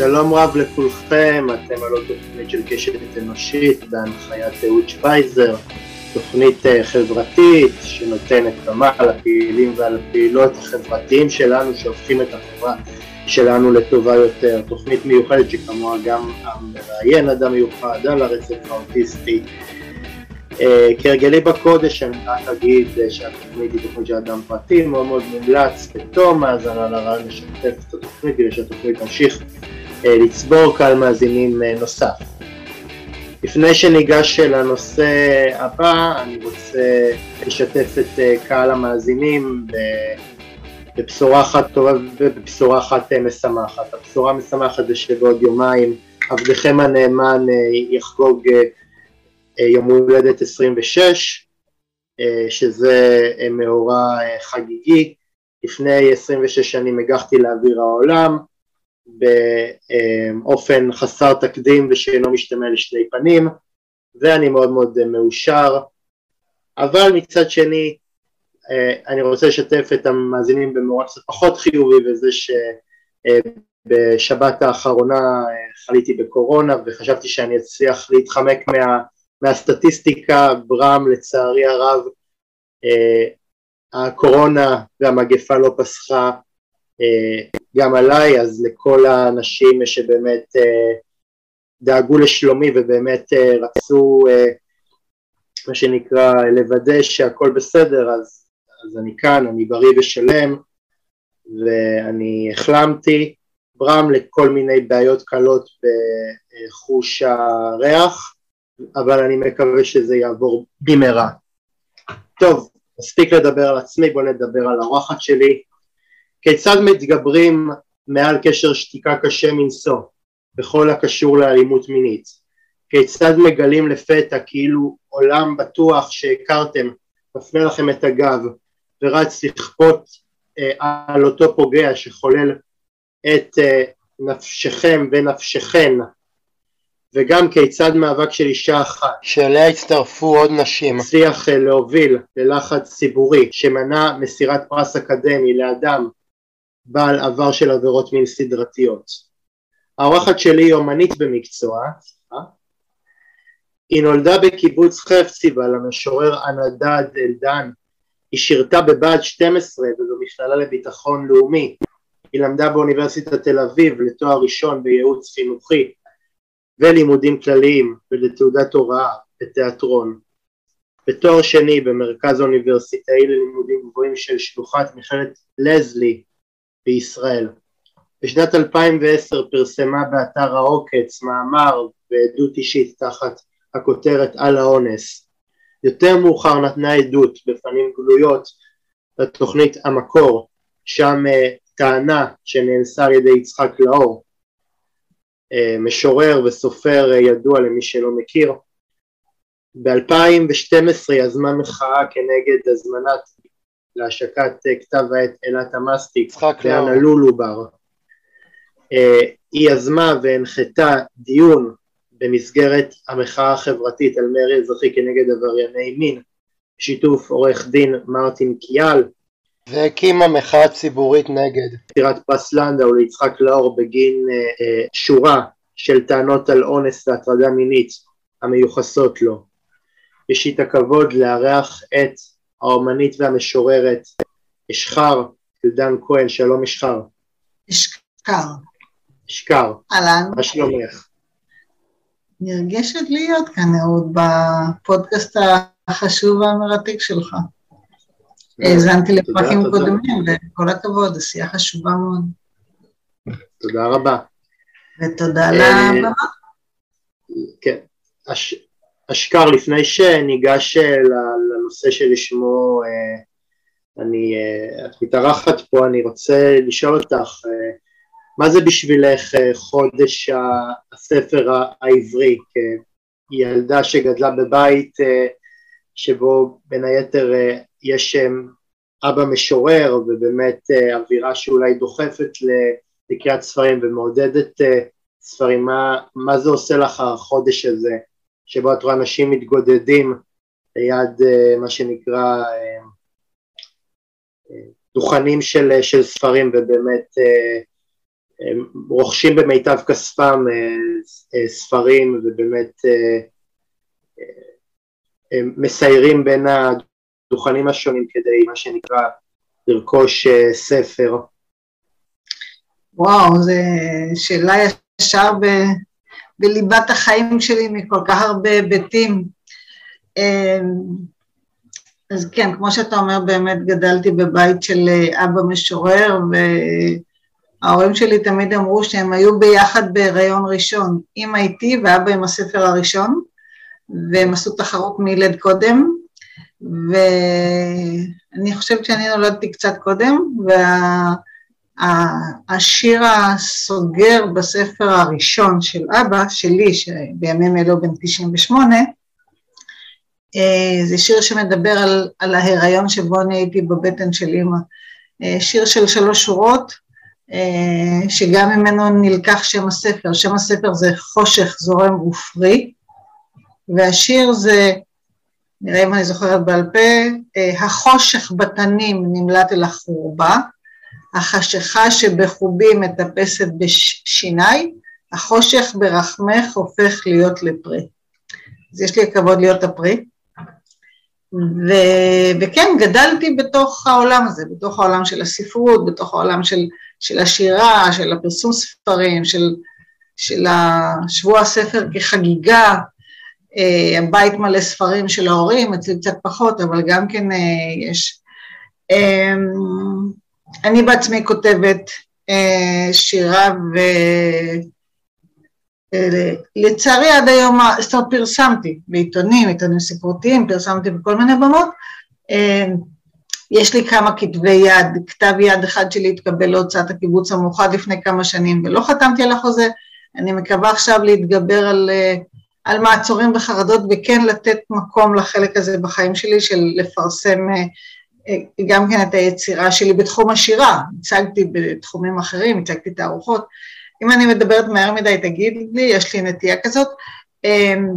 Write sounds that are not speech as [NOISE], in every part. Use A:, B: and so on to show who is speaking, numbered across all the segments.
A: שלום רב לכולכם, אתם על עוד תוכנית של קשת אנושית בהנחיית אהוד שפייזר, תוכנית אה, חברתית שנותנת במה לפעילים ולפעילות החברתיים שלנו שהופכים את החברה שלנו לטובה יותר, תוכנית מיוחדת שכמוה גם המראיין אדם מיוחד על הרצף האוטיסטי. אה, כהרגלי בקודש אני רק אגיד אה, שהתוכנית היא תוכנית של אדם פרטי, מאוד מאוד מומלץ בתום האזנה לרעיון לשתף את התוכנית כדי שהתוכנית תמשיך לצבור קהל מאזינים נוסף. לפני שניגש לנושא הבא, אני רוצה לשתף את קהל המאזינים בבשורה אחת טובה ובבשורה אחת משמחת. הבשורה המשמחת זה שבעוד יומיים עבדכם הנאמן יחגוג יום הולדת 26, שזה מאורע חגיגי. לפני 26 שנים הגחתי לאוויר העולם, באופן חסר תקדים ושאינו משתמע לשני פנים, ואני מאוד מאוד מאושר, אבל מצד שני אני רוצה לשתף את המאזינים במאורע קצת פחות חיובי וזה שבשבת האחרונה חליתי בקורונה וחשבתי שאני אצליח להתחמק מה, מהסטטיסטיקה, ברם לצערי הרב הקורונה והמגפה לא פסחה גם עליי, אז לכל האנשים שבאמת דאגו לשלומי ובאמת רצו מה שנקרא לוודא שהכל בסדר, אז, אז אני כאן, אני בריא ושלם ואני החלמתי, ברם לכל מיני בעיות קלות בחוש הריח, אבל אני מקווה שזה יעבור במהרה. טוב, מספיק לדבר על עצמי, בואו נדבר על האורחת שלי. כיצד מתגברים מעל קשר שתיקה קשה מנשוא בכל הקשור לאלימות מינית? כיצד מגלים לפתע כאילו עולם בטוח שהכרתם מפנה לכם את הגב ורץ לכפות אה, על אותו פוגע שחולל את אה, נפשכם ונפשכן? וגם כיצד מאבק של אישה אחת. שאליה הצטרפו עוד נשים. הצליח אה, להוביל ללחץ ציבורי שמנע מסירת פרס אקדמי לאדם בעל עבר של עבירות מין סדרתיות. האורחת שלי היא אומנית במקצוע, היא נולדה בקיבוץ חפציבה למשורר אנדד אלדן, היא שירתה בבה"ד 12 ובמכללה לביטחון לאומי, היא למדה באוניברסיטת תל אביב לתואר ראשון בייעוץ חינוכי ולימודים כלליים ולתעודת הוראה בתיאטרון. בתואר שני במרכז האוניברסיטאי ללימודים גבוהים של שלוחת מכללת לזלי בישראל. בשנת 2010 פרסמה באתר העוקץ מאמר ועדות אישית תחת הכותרת על האונס. יותר מאוחר נתנה עדות בפנים גלויות לתוכנית המקור, שם uh, טענה שנאנסה על ידי יצחק לאור, uh, משורר וסופר uh, ידוע למי שלא מכיר. ב-2012 יזמה מחאה כנגד הזמנת להשקת כתב העת אילת המסטיק לאנה לולובר. היא יזמה והנחתה דיון במסגרת המחאה החברתית על מרי אזרחי כנגד עברייני מין, בשיתוף עורך דין מרטין קיאל. והקימה מחאה ציבורית נגד פטירת פרס לנדאו ליצחק לאור בגין אה, אה, שורה של טענות על אונס והטרדה מינית המיוחסות לו. יש לי את הכבוד לארח את האומנית והמשוררת אשחר אלדן כהן, שלום אשחר.
B: אשכר.
A: אשכר.
B: אהלן.
A: מה שלומך?
B: נרגשת להיות כאן, אהוד, בפודקאסט החשוב והמרתק שלך. האזנתי לפרקים קודמים, וכל הכבוד, עשייה חשובה מאוד.
A: תודה רבה.
B: ותודה על הבמה.
A: כן. אשכר, לפני שניגש לנושא שלשמו אני, את מתארחת פה, אני רוצה לשאול אותך, מה זה בשבילך חודש הספר העברי? כילדה שגדלה בבית שבו בין היתר יש אבא משורר ובאמת אווירה שאולי דוחפת לקריאת ספרים ומעודדת ספרים, מה, מה זה עושה לך החודש הזה שבו את רואה אנשים מתגודדים ליד מה שנקרא דוכנים של, של ספרים ובאמת רוכשים במיטב כספם ספרים ובאמת מסיירים בין הדוכנים השונים כדי מה שנקרא לרכוש ספר.
B: וואו, זו שאלה ישר ב, בליבת החיים שלי מכל כך הרבה היבטים. אז כן, כמו שאתה אומר, באמת גדלתי בבית של אבא משורר, וההורים שלי תמיד אמרו שהם היו ביחד בהיריון ראשון, אמא איתי ואבא עם הספר הראשון, והם עשו תחרות מי ילד קודם, ואני חושבת שאני נולדתי קצת קודם, והשיר הסוגר בספר הראשון של אבא, שלי, שבימים אלו בן 98, אה, זה שיר שמדבר על, על ההיריון שבו אני הייתי בבטן של אימא. אה, שיר של שלוש שורות, אה, שגם ממנו נלקח שם הספר. שם הספר זה חושך זורם ופרי, והשיר זה, נראה אם אני זוכרת בעל פה, החושך בתנים נמלט אל החורבה, החשיכה שבחובי מטפסת בשיניי, החושך ברחמך הופך להיות לפרי. אז יש לי הכבוד להיות הפרי. ו, וכן, גדלתי בתוך העולם הזה, בתוך העולם של הספרות, בתוך העולם של, של השירה, של הפרסום ספרים, של, של שבוע הספר כחגיגה, אה, הבית מלא ספרים של ההורים, אצלי קצת פחות, אבל גם כן אה, יש. אה, אני בעצמי כותבת אה, שירה ו... לצערי עד היום, זאת אומרת פרסמתי בעיתונים, עיתונים ספרותיים, פרסמתי בכל מיני במות, אה, יש לי כמה כתבי יד, כתב יד אחד שלי התקבל להוצאת הקיבוץ המאוחד לפני כמה שנים ולא חתמתי על החוזה, אני מקווה עכשיו להתגבר על, אה, על מעצורים וחרדות וכן לתת מקום לחלק הזה בחיים שלי של לפרסם אה, גם כן את היצירה שלי בתחום השירה, הצגתי בתחומים אחרים, הצגתי תערוכות, אם אני מדברת מהר מדי תגיד לי, יש לי נטייה כזאת. אמ,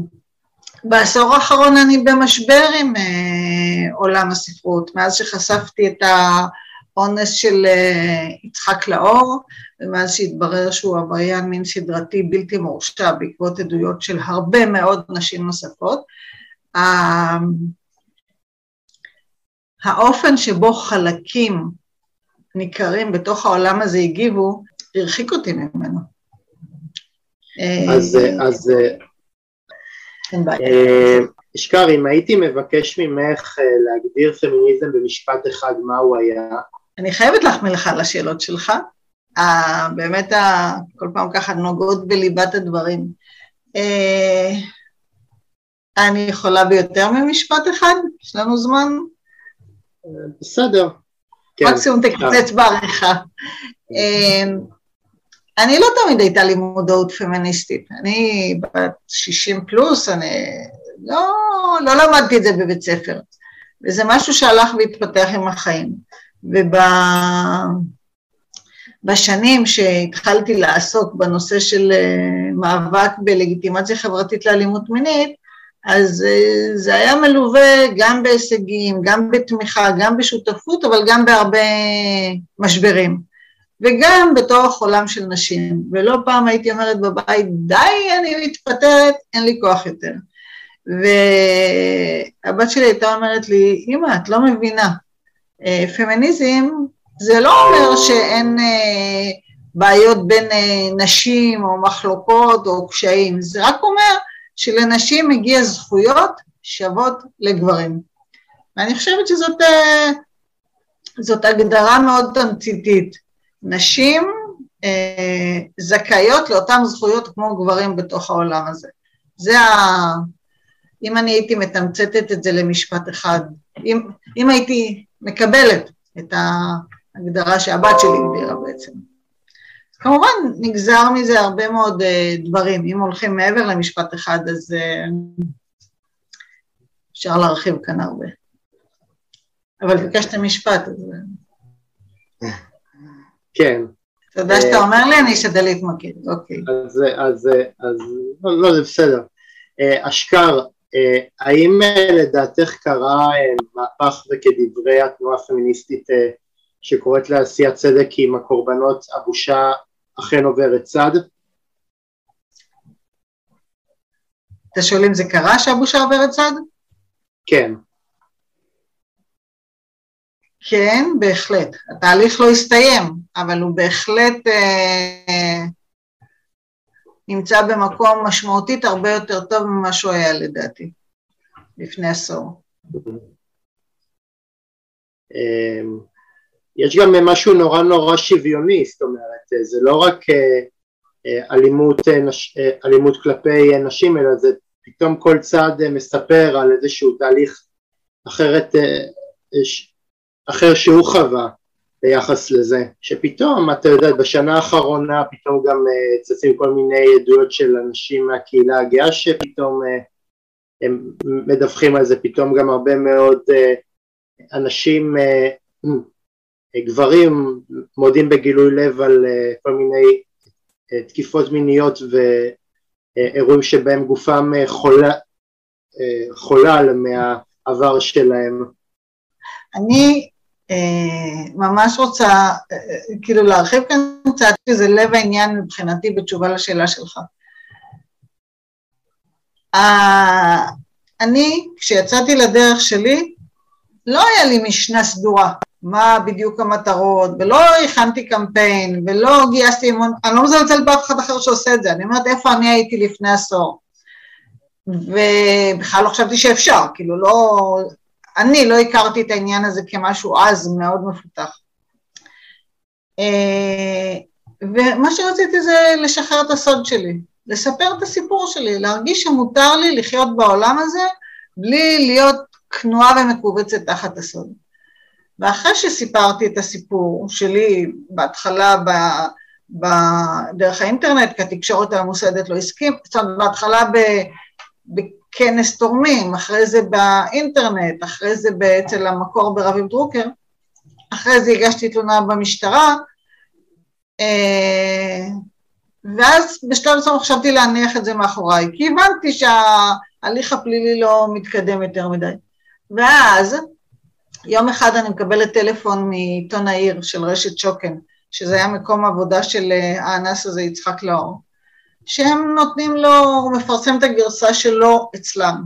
B: בעשור האחרון אני במשבר עם אה, עולם הספרות, מאז שחשפתי את האונס של אה, יצחק לאור, ומאז שהתברר שהוא עבריין מין סדרתי בלתי מורשע בעקבות עדויות של הרבה מאוד נשים נוספות. האופן שבו חלקים ניכרים בתוך העולם הזה הגיבו, הרחיק אותי ממנו.
A: אז, אה, אז אה, אשכר, אם הייתי מבקש ממך אה, להגדיר פמיניזם במשפט אחד, מה הוא היה?
B: אני חייבת להחמיא לך על השאלות שלך. באמת כל פעם ככה נוגעות בליבת הדברים. אני יכולה ביותר ממשפט אחד? יש לנו זמן?
A: בסדר.
B: מקסימום תקצץ בעריכה. אני לא תמיד הייתה לי מודעות פמיניסטית, אני בת 60 פלוס, אני לא, לא למדתי את זה בבית ספר, וזה משהו שהלך והתפתח עם החיים. ובשנים שהתחלתי לעסוק בנושא של אה, מאבק בלגיטימציה חברתית לאלימות מינית, אז אה, זה היה מלווה גם בהישגים, גם בתמיכה, גם בשותפות, אבל גם בהרבה משברים. וגם בתוך עולם של נשים. ולא פעם הייתי אומרת בבית, די, אני מתפטרת, אין לי כוח יותר. והבת שלי הייתה אומרת לי, אמא, את לא מבינה, אה, פמיניזם זה לא אומר שאין אה, בעיות בין אה, נשים או מחלוקות או קשיים, זה רק אומר שלנשים מגיע זכויות שוות לגברים. ואני חושבת שזאת זאת הגדרה מאוד תמציתית. נשים אה, זכאיות לאותן זכויות כמו גברים בתוך העולם הזה. זה ה... אם אני הייתי מתמצתת את זה למשפט אחד, אם, אם הייתי מקבלת את ההגדרה שהבת שלי הגדירה בעצם. כמובן נגזר מזה הרבה מאוד uh, דברים, אם הולכים מעבר למשפט אחד אז uh, אפשר להרחיב כאן הרבה. אבל ביקשת משפט, אז...
A: כן.
B: תודה שאתה אה, אומר לי, אני אשתדל להתמקד, אוקיי.
A: אז, אז, אז לא, לא, זה בסדר. אה, אשכר, אה, האם לדעתך קרה מהפך וכדברי התנועה הפמיניסטית שקוראת לעשיית צדק עם הקורבנות, הבושה אכן עוברת צד?
B: אתה שואל אם זה קרה שהבושה עוברת צד?
A: כן.
B: כן, בהחלט. התהליך לא הסתיים, אבל הוא בהחלט אה, נמצא במקום משמעותית הרבה יותר טוב ממה שהוא היה לדעתי, לפני עשור.
A: אמ, יש גם משהו נורא נורא שוויוני, זאת אומרת, זה לא רק אה, אה, אלימות, אה, אלימות כלפי נשים, אלא זה פתאום כל צד מספר על איזשהו תהליך אחרת, אחר שהוא חווה ביחס לזה, שפתאום, אתה יודע, בשנה האחרונה פתאום גם צצים כל מיני עדויות של אנשים מהקהילה הגאה שפתאום הם מדווחים על זה, פתאום גם הרבה מאוד אנשים, גברים מודים בגילוי לב על כל מיני תקיפות מיניות ואירועים שבהם גופם חולה, חולל מהעבר שלהם.
B: אני אה, ממש רוצה אה, כאילו להרחיב כאן קצת, שזה לב העניין מבחינתי בתשובה לשאלה שלך. אה, אני, כשיצאתי לדרך שלי, לא היה לי משנה סדורה. מה בדיוק המטרות, ולא הכנתי קמפיין, ולא גייסתי המון, אני לא מזלזל באף אחד אחר שעושה את זה, אני אומרת איפה אני הייתי לפני עשור. ובכלל לא חשבתי שאפשר, כאילו לא, אני לא הכרתי את העניין הזה כמשהו אז מאוד מפותח. אה, ומה שרציתי זה לשחרר את הסוד שלי, לספר את הסיפור שלי, להרגיש שמותר לי לחיות בעולם הזה בלי להיות כנועה ומכווצת תחת הסוד. ואחרי שסיפרתי את הסיפור שלי בהתחלה ב, ב, דרך האינטרנט, כי התקשורת הממוסדת לא הסכים, זאת אומרת בהתחלה ב, בכנס תורמים, אחרי זה באינטרנט, אחרי זה אצל המקור ברביב דרוקר, אחרי זה הגשתי תלונה במשטרה, אה, ואז בשלב מסוים חשבתי להניח את זה מאחוריי, כי הבנתי שההליך הפלילי לא מתקדם יותר מדי. ואז יום אחד אני מקבלת טלפון מעיתון העיר של רשת שוקן, שזה היה מקום עבודה של אה, האנס הזה, יצחק לאור, שהם נותנים לו, הוא מפרסם את הגרסה שלו אצלם.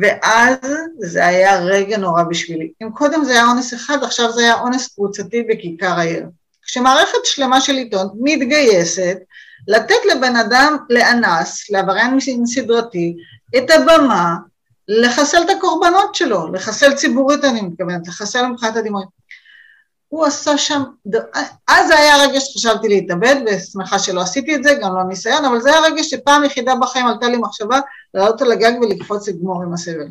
B: ואז זה היה רגע נורא בשבילי. אם קודם זה היה אונס אחד, עכשיו זה היה אונס קבוצתי בכיכר העיר. כשמערכת שלמה של עיתון מתגייסת לתת לבן אדם, לאנס, לעבריין סדרתי, את הבמה לחסל את הקורבנות שלו, לחסל ציבורית אני מתכוונת, לחסל מבחינת הדימויים. הוא עשה שם, אז זה היה הרגע שחשבתי להתאבד, ושמחה שלא עשיתי את זה, גם לא ניסיון, אבל זה היה הרגע שפעם יחידה בחיים עלתה לי מחשבה לעלות על הגג ולקפוץ לגמור עם הסבל.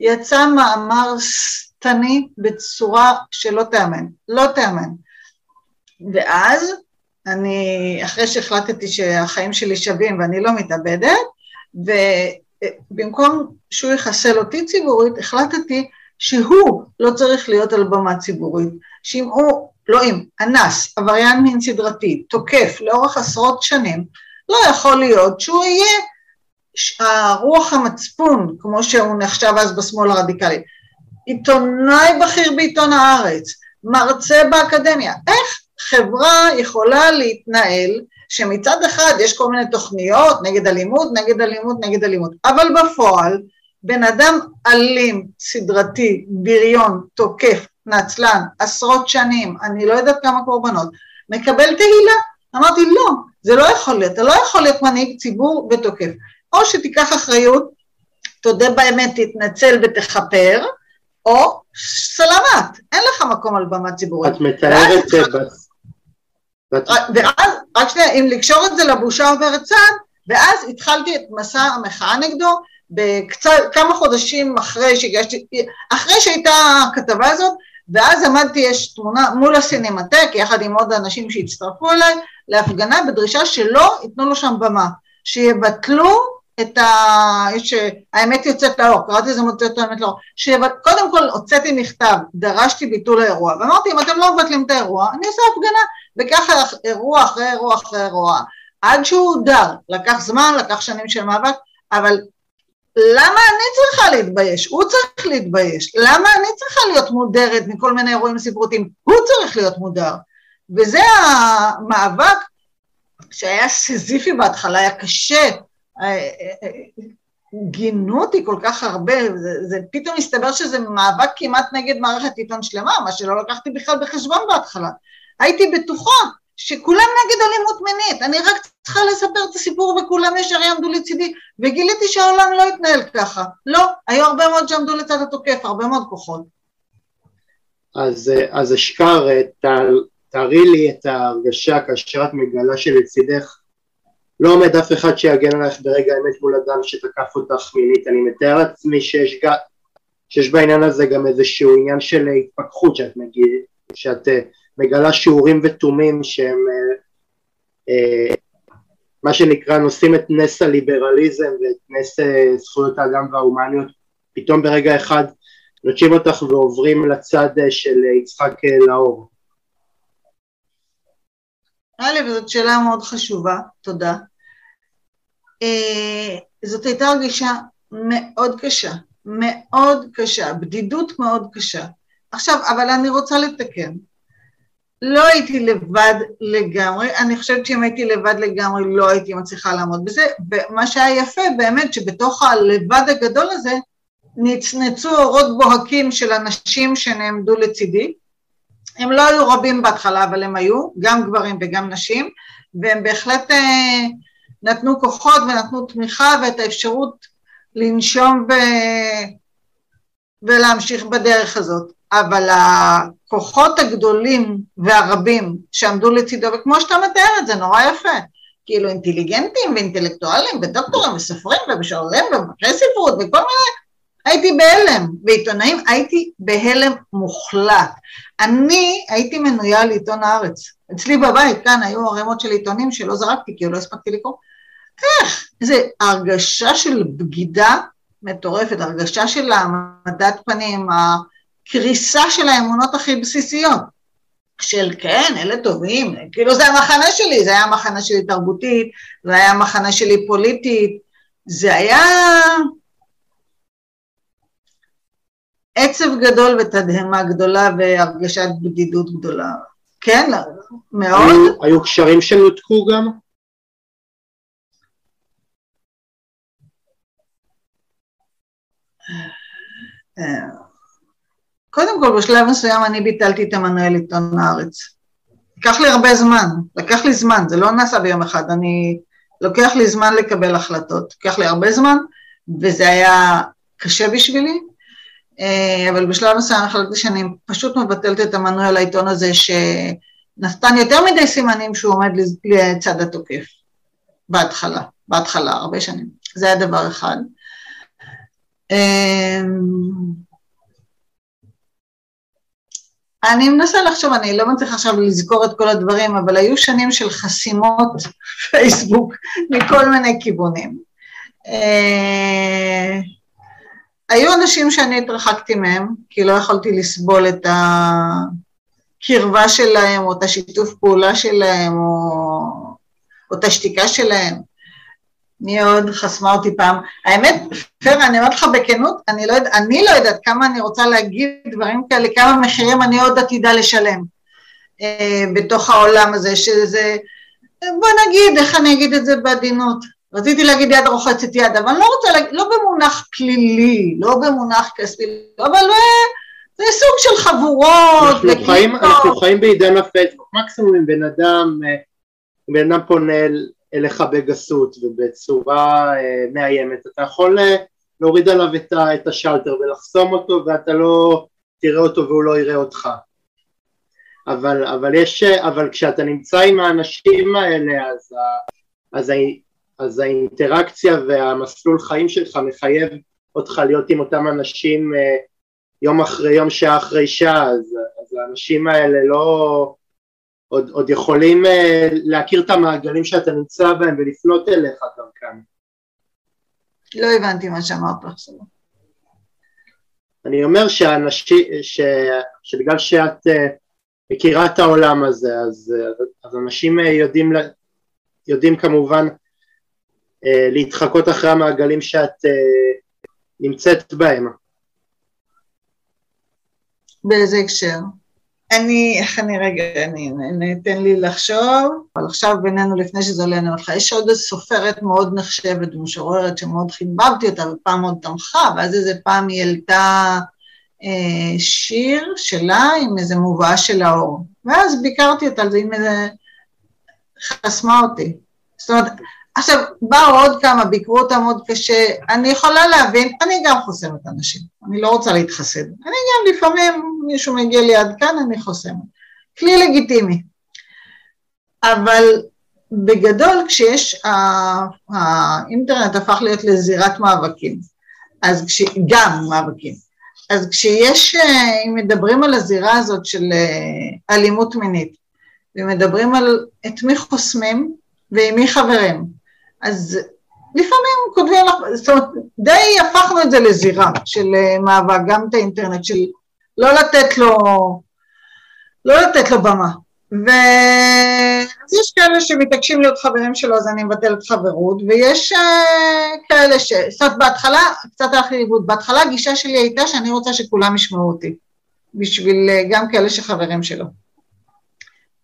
B: יצא מאמר שטני בצורה שלא תיאמן, לא תיאמן. ואז אני, אחרי שהחלטתי שהחיים שלי שווים ואני לא מתאבדת, במקום שהוא יחסל אותי ציבורית, החלטתי שהוא לא צריך להיות על במה ציבורית, שאם הוא, לא אם, אנס, עבריין מין סדרתי, תוקף לאורך עשרות שנים, לא יכול להיות שהוא יהיה הרוח המצפון, כמו שהוא נחשב אז בשמאל הרדיקלי. עיתונאי בכיר בעיתון הארץ, מרצה באקדמיה, איך חברה יכולה להתנהל שמצד אחד יש כל מיני תוכניות נגד אלימות, נגד אלימות, נגד אלימות, אבל בפועל בן אדם אלים, סדרתי, בריון, תוקף, נצלן, עשרות שנים, אני לא יודעת כמה קורבנות, מקבל תהילה. אמרתי, לא, זה לא יכול להיות, אתה לא יכול להיות מנהיג ציבור ותוקף. או שתיקח אחריות, תודה באמת, תתנצל ותכפר, או סלמת, אין לך מקום על במה ציבורית.
A: את מתארת
B: ואז, רק שנייה, אם לקשור את זה לבושה עוברת צד, ואז התחלתי את מסע המחאה נגדו, כמה חודשים אחרי שהגשתי, אחרי שהייתה הכתבה הזאת, ואז עמדתי, יש תמונה מול הסינמטק, יחד עם עוד אנשים שהצטרפו אליי, להפגנה בדרישה שלא ייתנו לו שם במה, שיבטלו את ה... יש... האמת יוצאת לאור, קראתי לזה מוצאת האמת לאור, שקודם כל הוצאתי מכתב, דרשתי ביטול האירוע, ואמרתי אם אתם לא מבטלים את האירוע, אני אעשה הפגנה, וככה אירוע אחרי אירוע אחרי אירוע, עד שהוא הודר, לקח זמן, לקח שנים של מאבק, אבל למה אני צריכה להתבייש? הוא צריך להתבייש. למה אני צריכה להיות מודרת מכל מיני אירועים ספרותיים? הוא צריך להיות מודר. וזה המאבק שהיה סזיפי בהתחלה, היה קשה, גינו אותי כל כך הרבה, זה, זה פתאום הסתבר שזה מאבק כמעט נגד מערכת עיתון שלמה, מה שלא לקחתי בכלל בחשבון בהתחלה. הייתי בטוחה שכולם נגד אלימות מינית, אני רק צריכה לספר את הסיפור וכולם ישר יעמדו לצידי, וגיליתי שהעולם לא התנהל ככה. לא, היו הרבה מאוד שעמדו לצד התוקף, הרבה מאוד כוחות.
A: אז, אז אשכר, תארי לי את ההרגשה כאשר את מגלה שלצידך לא עומד אף אחד שיגן עליך ברגע האמת מול אדם שתקף אותך מינית, אני מתאר לעצמי שיש, שיש בעניין הזה גם איזשהו עניין של התפכחות שאת, מגיע, שאת אה, מגלה שיעורים ותומים שהם אה, אה, מה שנקרא נושאים את נס הליברליזם ואת נס אה, זכויות האדם וההומניות פתאום ברגע אחד נוטשים אותך ועוברים לצד של יצחק לאור.
B: א', זאת שאלה מאוד חשובה, תודה. זאת הייתה הרגשה מאוד קשה, מאוד קשה, בדידות מאוד קשה. עכשיו, אבל אני רוצה לתקן. לא הייתי לבד לגמרי, אני חושבת שאם הייתי לבד לגמרי לא הייתי מצליחה לעמוד בזה, ומה שהיה יפה באמת שבתוך הלבד הגדול הזה נצנצו אורות בוהקים של אנשים שנעמדו לצידי, הם לא היו רבים בהתחלה אבל הם היו, גם גברים וגם נשים, והם בהחלט אה, נתנו כוחות ונתנו תמיכה ואת האפשרות לנשום ו... ולהמשיך בדרך הזאת. אבל הכוחות הגדולים והרבים שעמדו לצידו, וכמו שאתה מתאר את זה, נורא יפה. כאילו אינטליגנטים ואינטלקטואלים ודוקטורים וסופרים ומשוררים ומבקרי ספרות וכל מיני, הייתי בהלם, ועיתונאים הייתי בהלם מוחלט. אני הייתי מנויה לעיתון הארץ. אצלי בבית, כאן היו ערימות של עיתונים שלא זרקתי כי לא הספקתי לקרוא. איך? איזה הרגשה של בגידה מטורפת, הרגשה של העמדת פנים, הקריסה של האמונות הכי בסיסיות. של כן, אלה טובים, כאילו זה המחנה שלי, זה היה המחנה שלי תרבותית, זה היה המחנה שלי פוליטית, זה היה עצב גדול ותדהמה גדולה והרגשת בדידות גדולה. כן, מאוד.
A: היו, היו קשרים שנותקו גם?
B: אה, קודם כל, בשלב מסוים אני ביטלתי את המנהל עיתון הארץ. לקח לי הרבה זמן, לקח לי זמן, זה לא נעשה ביום אחד, אני, לוקח לי זמן לקבל החלטות, לקח לי הרבה זמן, וזה היה קשה בשבילי, אה, אבל בשלב מסוים החלטתי שאני פשוט מבטלת את המנוי העיתון הזה, שנתן יותר מדי סימנים שהוא עומד לצד התוקף, בהתחלה, בהתחלה, הרבה שנים. זה היה דבר אחד. אני מנסה לחשוב, אני לא מצליחה עכשיו לזכור את כל הדברים, אבל היו שנים של חסימות פייסבוק [LAUGHS] מכל מיני כיוונים. אה, היו אנשים שאני התרחקתי מהם, כי לא יכולתי לסבול את הקרבה שלהם, או את השיתוף פעולה שלהם, או, או את השתיקה שלהם. מי עוד חסמה אותי פעם? האמת, פרה, אני אומרת לך בכנות, אני לא, יודע, אני לא יודעת כמה אני רוצה להגיד דברים כאלה, כמה מחירים אני עוד עתידה לשלם אה, בתוך העולם הזה, שזה, בוא נגיד, איך אני אגיד את זה בעדינות? רציתי להגיד יד רוחצת יד, אבל אני לא רוצה להגיד, לא במונח פלילי, לא במונח כספי, אבל אה, זה סוג של חבורות.
A: אנחנו, חיים, אנחנו חיים בעידן הפייסבוק, מקסימום אם בן אדם, אה, בן אדם פונה אליך בגסות ובצורה אה, מאיימת, אתה יכול אה, להוריד עליו את, את השלטר ולחסום אותו ואתה לא תראה אותו והוא לא יראה אותך. אבל, אבל, יש, אבל כשאתה נמצא עם האנשים האלה אז, אז, אז האינטראקציה והמסלול חיים שלך מחייב אותך להיות עם אותם אנשים אה, יום אחרי יום, שעה אחרי שעה, אז, אז האנשים האלה לא, עוד, עוד יכולים uh, להכיר את המעגלים שאתה נמצא בהם ולפנות אליך דרכם.
B: לא הבנתי מה שאמרת עכשיו.
A: אני אומר שאנשים, ש, שבגלל שאת uh, מכירה את העולם הזה, אז, uh, אז אנשים uh, יודעים, יודעים כמובן uh, להתחקות אחרי המעגלים שאת uh, נמצאת בהם.
B: באיזה הקשר? אני, איך אני רגע, אני, ניתן לי לחשוב, אבל עכשיו בינינו, לפני שזה עולה, אני אומרת לך, יש עוד סופרת מאוד נחשבת ומשוררת שמאוד חיבבתי אותה, ופעם מאוד תמכה, ואז איזה פעם היא העלתה אה, שיר שלה עם איזה מובאה של האור, ואז ביקרתי אותה זה עם איזה... חסמה אותי. זאת אומרת, עכשיו, באו עוד כמה, ביקרו אותה מאוד קשה, אני יכולה להבין, אני גם חוסמת אנשים, אני לא רוצה להתחסד. אני גם לפעמים, מישהו מגיע לי עד כאן, אני חוסמת. כלי לגיטימי. אבל בגדול, כשיש, האינטרנט הפך להיות לזירת מאבקים, אז כש... גם מאבקים. אז כשיש, אם מדברים על הזירה הזאת של אה, אלימות מינית, ומדברים על את מי חוסמים ועם מי חברים, אז לפעמים כותבים לך, זאת אומרת, די הפכנו את זה לזירה של אה, מאבק, גם את האינטרנט, של לא לתת לו, לא לתת לו במה. ואז יש כאלה שמתעקשים להיות חברים שלו, אז אני מבטלת חברות, ויש uh, כאלה ש... זאת אומרת, בהתחלה, קצת הלך לי לאיבוד, בהתחלה הגישה שלי הייתה שאני רוצה שכולם ישמעו אותי, בשביל uh, גם כאלה שחברים שלו.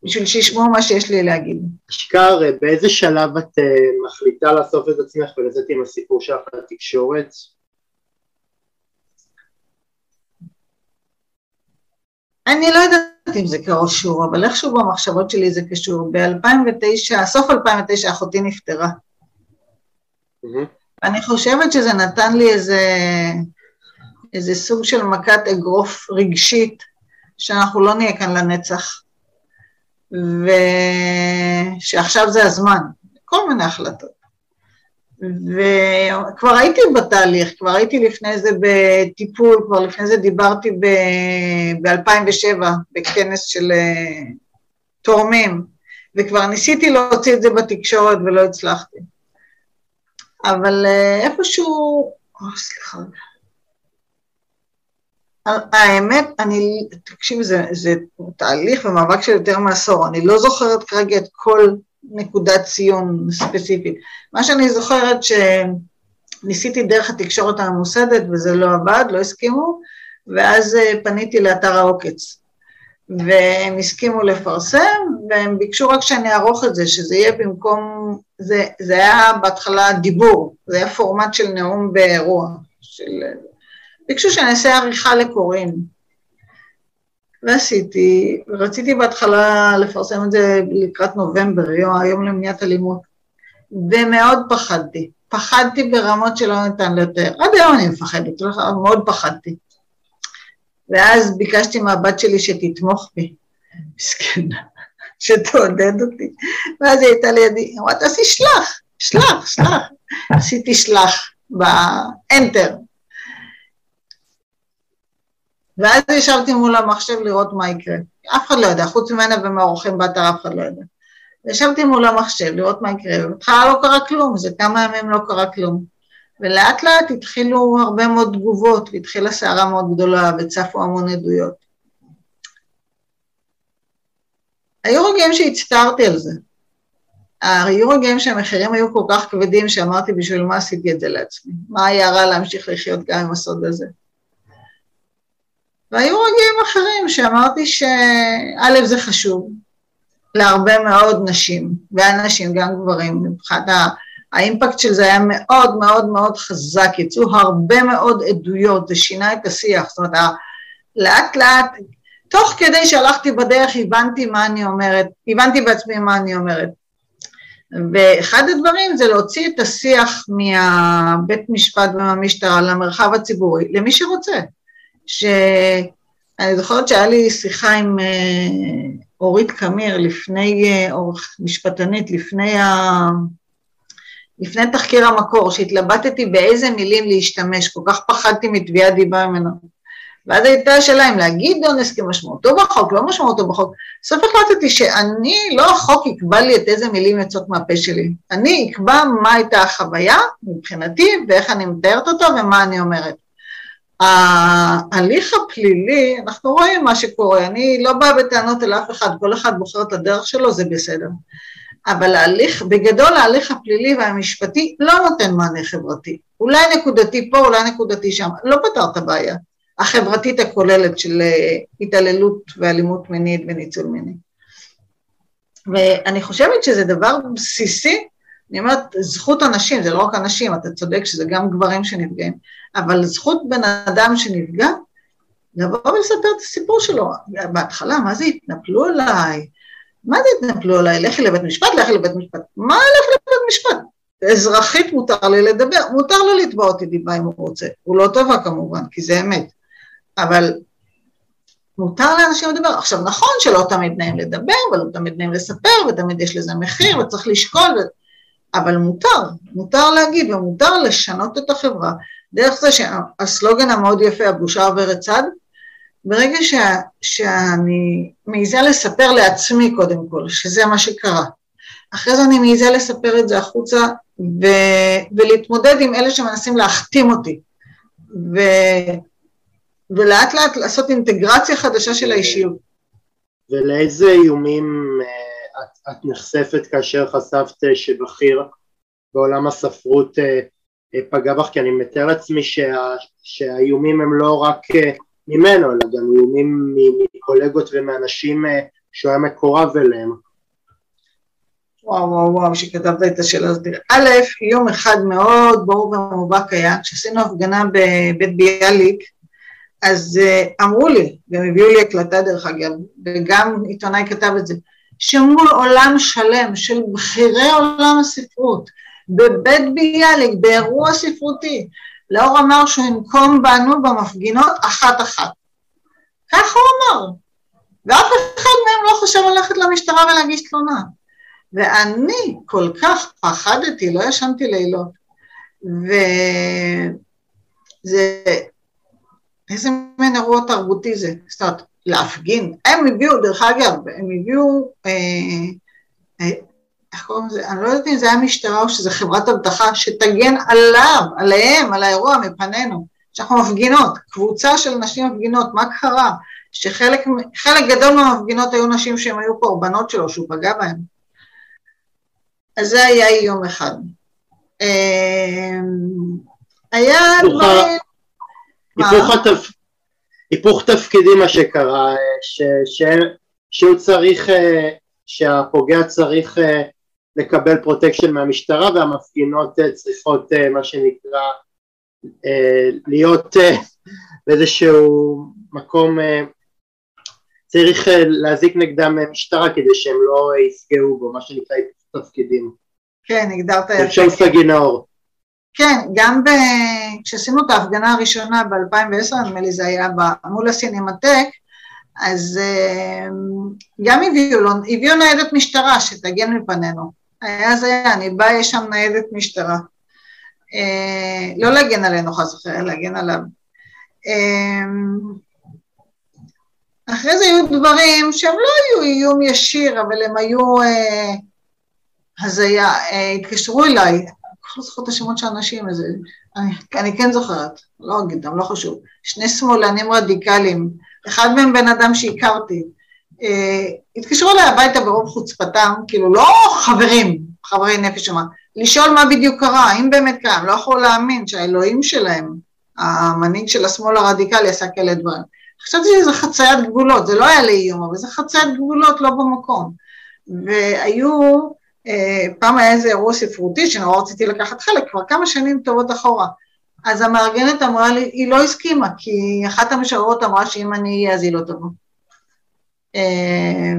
B: בשביל שישמעו מה שיש לי להגיד.
A: אשכר, באיזה שלב את uh, מחליטה לאסוף את עצמך ולצאת עם הסיפור שלך לתקשורת?
B: אני לא יודעת אם זה קשור, אבל איכשהו במחשבות שלי זה קשור. ב-2009, סוף 2009 אחותי נפטרה. Mm-hmm. אני חושבת שזה נתן לי איזה, איזה סוג של מכת אגרוף רגשית, שאנחנו לא נהיה כאן לנצח. ושעכשיו זה הזמן, כל מיני החלטות. וכבר הייתי בתהליך, כבר הייתי לפני זה בטיפול, כבר לפני זה דיברתי ב-2007 בכנס של אה, תורמים, וכבר ניסיתי להוציא את זה בתקשורת ולא הצלחתי. אבל אה, איפשהו, או, סליחה, האמת, אני, תקשיב, זה, זה תהליך ומאבק של יותר מעשור, אני לא זוכרת כרגע את כל נקודת ציון ספציפית. מה שאני זוכרת שניסיתי דרך התקשורת הממוסדת וזה לא עבד, לא הסכימו, ואז אה, פניתי לאתר העוקץ. והם הסכימו לפרסם, והם ביקשו רק שאני אערוך את זה, שזה יהיה במקום, זה, זה היה בהתחלה דיבור, זה היה פורמט של נאום באירוע, של ביקשו שאני אעשה עריכה לקוראים. ועשיתי, רציתי בהתחלה לפרסם את זה לקראת נובמבר, היום למניעת אלימות, ומאוד פחדתי. פחדתי ברמות שלא ניתן לתאר. עד היום אני מפחדת, לא מאוד פחדתי. ואז ביקשתי מהבת שלי שתתמוך בי, מסכנה, [LAUGHS] שתעודד אותי. ואז היא הייתה לידי, היא אמרה, תעשי שלח, שלח, שלח. [LAUGHS] עשיתי שלח באנטר, ואז ישבתי מול המחשב לראות מה יקרה. אף אחד לא יודע, חוץ ממנה ומהאורחים באתר אף אחד לא יודע. ישבתי מול המחשב לראות מה יקרה, ובהתחלה לא קרה כלום, זה כמה ימים לא קרה כלום. ולאט לאט התחילו הרבה מאוד תגובות, והתחילה סערה מאוד גדולה, וצפו המון עדויות. היו רגעים שהצטערתי על זה. היו רגעים שהמחירים היו כל כך כבדים, שאמרתי, בשביל מה עשיתי את זה לעצמי? מה היה רע להמשיך לחיות גם עם הסוד הזה? והיו רגעים אחרים שאמרתי שא' זה חשוב להרבה מאוד נשים, ואנשים, גם גברים, מבחינת האימפקט של זה היה מאוד מאוד מאוד חזק, יצאו הרבה מאוד עדויות, זה שינה את השיח, זאת אומרת, לאט לאט, תוך כדי שהלכתי בדרך הבנתי מה אני אומרת, הבנתי בעצמי מה אני אומרת. ואחד הדברים זה להוציא את השיח מהבית משפט ומהמשטרה למרחב הציבורי, למי שרוצה. שאני זוכרת שהיה לי שיחה עם אה, אורית קמיר לפני, אה, אורך משפטנית, לפני, ה... לפני תחקיר המקור, שהתלבטתי באיזה מילים להשתמש, כל כך פחדתי מתביעת דיבה ממנו. ואז הייתה השאלה אם להגיד אונס כמשמעותו בחוק, לא משמעותו בחוק. בסוף החלטתי שאני, לא החוק יקבע לי את איזה מילים יוצאות מהפה שלי. אני אקבע מה הייתה החוויה מבחינתי ואיך אני מתארת אותו ומה אני אומרת. ההליך הפלילי, אנחנו רואים מה שקורה, אני לא באה בטענות אל אף אחד, כל אחד בוחר את הדרך שלו, זה בסדר. אבל ההליך, בגדול ההליך הפלילי והמשפטי לא נותן מענה חברתי. אולי נקודתי פה, אולי נקודתי שם, לא פתר את הבעיה. החברתית הכוללת של אה, התעללות ואלימות מינית וניצול מיני. ואני חושבת שזה דבר בסיסי, אני אומרת, זכות אנשים, זה לא רק אנשים, אתה צודק שזה גם גברים שנפגעים, אבל זכות בן אדם שנפגע, לבוא ולספר את הסיפור שלו. בהתחלה, מה זה התנפלו עליי? מה זה התנפלו עליי? לכי לבית משפט, לכי לבית משפט. מה לכי לבית משפט? אזרחית מותר לי לדבר, מותר לו לתבוע אותי דיבה אם הוא רוצה. הוא לא טובה כמובן, כי זה אמת. אבל מותר לאנשים לדבר. עכשיו, נכון שלא תמיד נעים לדבר, ולא תמיד נעים לספר, ותמיד יש לזה מחיר, וצריך לשקול, ו... אבל מותר, מותר להגיד, ומותר לשנות את החברה. דרך זה שהסלוגן המאוד יפה, הבושה עוברת צד, ברגע ש... שאני מעיזה לספר לעצמי קודם כל, שזה מה שקרה, אחרי זה אני מעיזה לספר את זה החוצה ו... ולהתמודד עם אלה שמנסים להחתים אותי. ו... ולאט לאט לעשות אינטגרציה חדשה של האישיות.
A: ולאיזה איומים אה, את, את נחשפת כאשר חשפת שבכיר בעולם הספרות אה, פגע בך? כי אני מתאר לעצמי שה, שהאיומים הם לא רק ממנו, אלא גם איומים מקולגות ומאנשים שהוא היה מקורב אליהם.
B: וואו וואו וואו, שכתבת את השאלה הזאת. א', יום אחד מאוד ברור ומובהק היה, כשעשינו הפגנה בבית ביאליק, אז uh, אמרו לי, גם הביאו לי הקלטה דרך אגב, וגם עיתונאי כתב את זה, שמול עולם שלם של בכירי עולם הספרות, בבית ביאליק, באירוע ספרותי, לאור אמר שהוא ינקום בנו במפגינות אחת-אחת. כך הוא אמר. ואף אחד מהם לא חושב ללכת למשטרה ולהגיש תלונה. ואני כל כך פחדתי, לא ישנתי לילות. וזה איזה מין אירוע תרבותי זה? זאת אומרת, להפגין. הם הביאו, דרך אגב, הם הביאו, אה, אה, איך קוראים לזה? אני לא יודעת אם זה היה משטרה או שזה חברת אבטחה, שתגן עליו, עליהם, על האירוע מפנינו. שאנחנו מפגינות, קבוצה של נשים מפגינות, מה קרה? שחלק גדול מהמפגינות היו נשים שהן היו קורבנות שלו, שהוא פגע בהן. אז זה היה יום אחד. אה, היה דברים...
A: היפוך, התפ... היפוך תפקידים מה שקרה, ש... ש... שהוא צריך, אה, שהפוגע צריך אה, לקבל protection מהמשטרה והמפגינות אה, צריכות מה שנקרא להיות באיזשהו מקום, צריך להזעיק נגדם משטרה כדי שהם לא יפגעו בו, מה שנקרא תפקידים.
B: כן, הגדרת יפה.
A: אפשר סגי נאור.
B: כן, גם ב... כשעשינו את ההפגנה הראשונה ב-2010, נדמה לי זה היה מול הסינמטק, אז אה, גם הביאו, הביאו ניידת משטרה שתגן מפנינו. אז היה, אני באה, יש שם ניידת משטרה. אה, לא להגן עלינו חס וחלילה, להגן עליו. אה, אחרי זה היו דברים שהם לא היו איום ישיר, אבל הם היו הזיה. התקשרו אליי, לא זוכרת את השמות של האנשים, אז אני, אני כן זוכרת, לא אגיד אותם, לא חשוב. שני שמאלנים רדיקליים, אחד מהם בן אדם שהכרתי, אה, התקשרו אליי הביתה ברוב חוצפתם, כאילו לא חברים, חברי נפש שמה, לשאול מה בדיוק קרה, האם באמת קרה, הם לא יכולו להאמין שהאלוהים שלהם, המנהיג של השמאל הרדיקלי עשה כאלה דברים. חשבתי שזה חציית גבולות, זה לא היה לאיום, אבל זה חציית גבולות לא במקום. והיו אה, פעם היה איזה אירוע ספרותי שנורא רציתי לקחת חלק, כבר כמה שנים טובות אחורה. אז המארגנת אמרה לי, היא לא הסכימה, כי אחת המשוררות אמרה שאם אני אהיה אז היא לא תבוא. אה,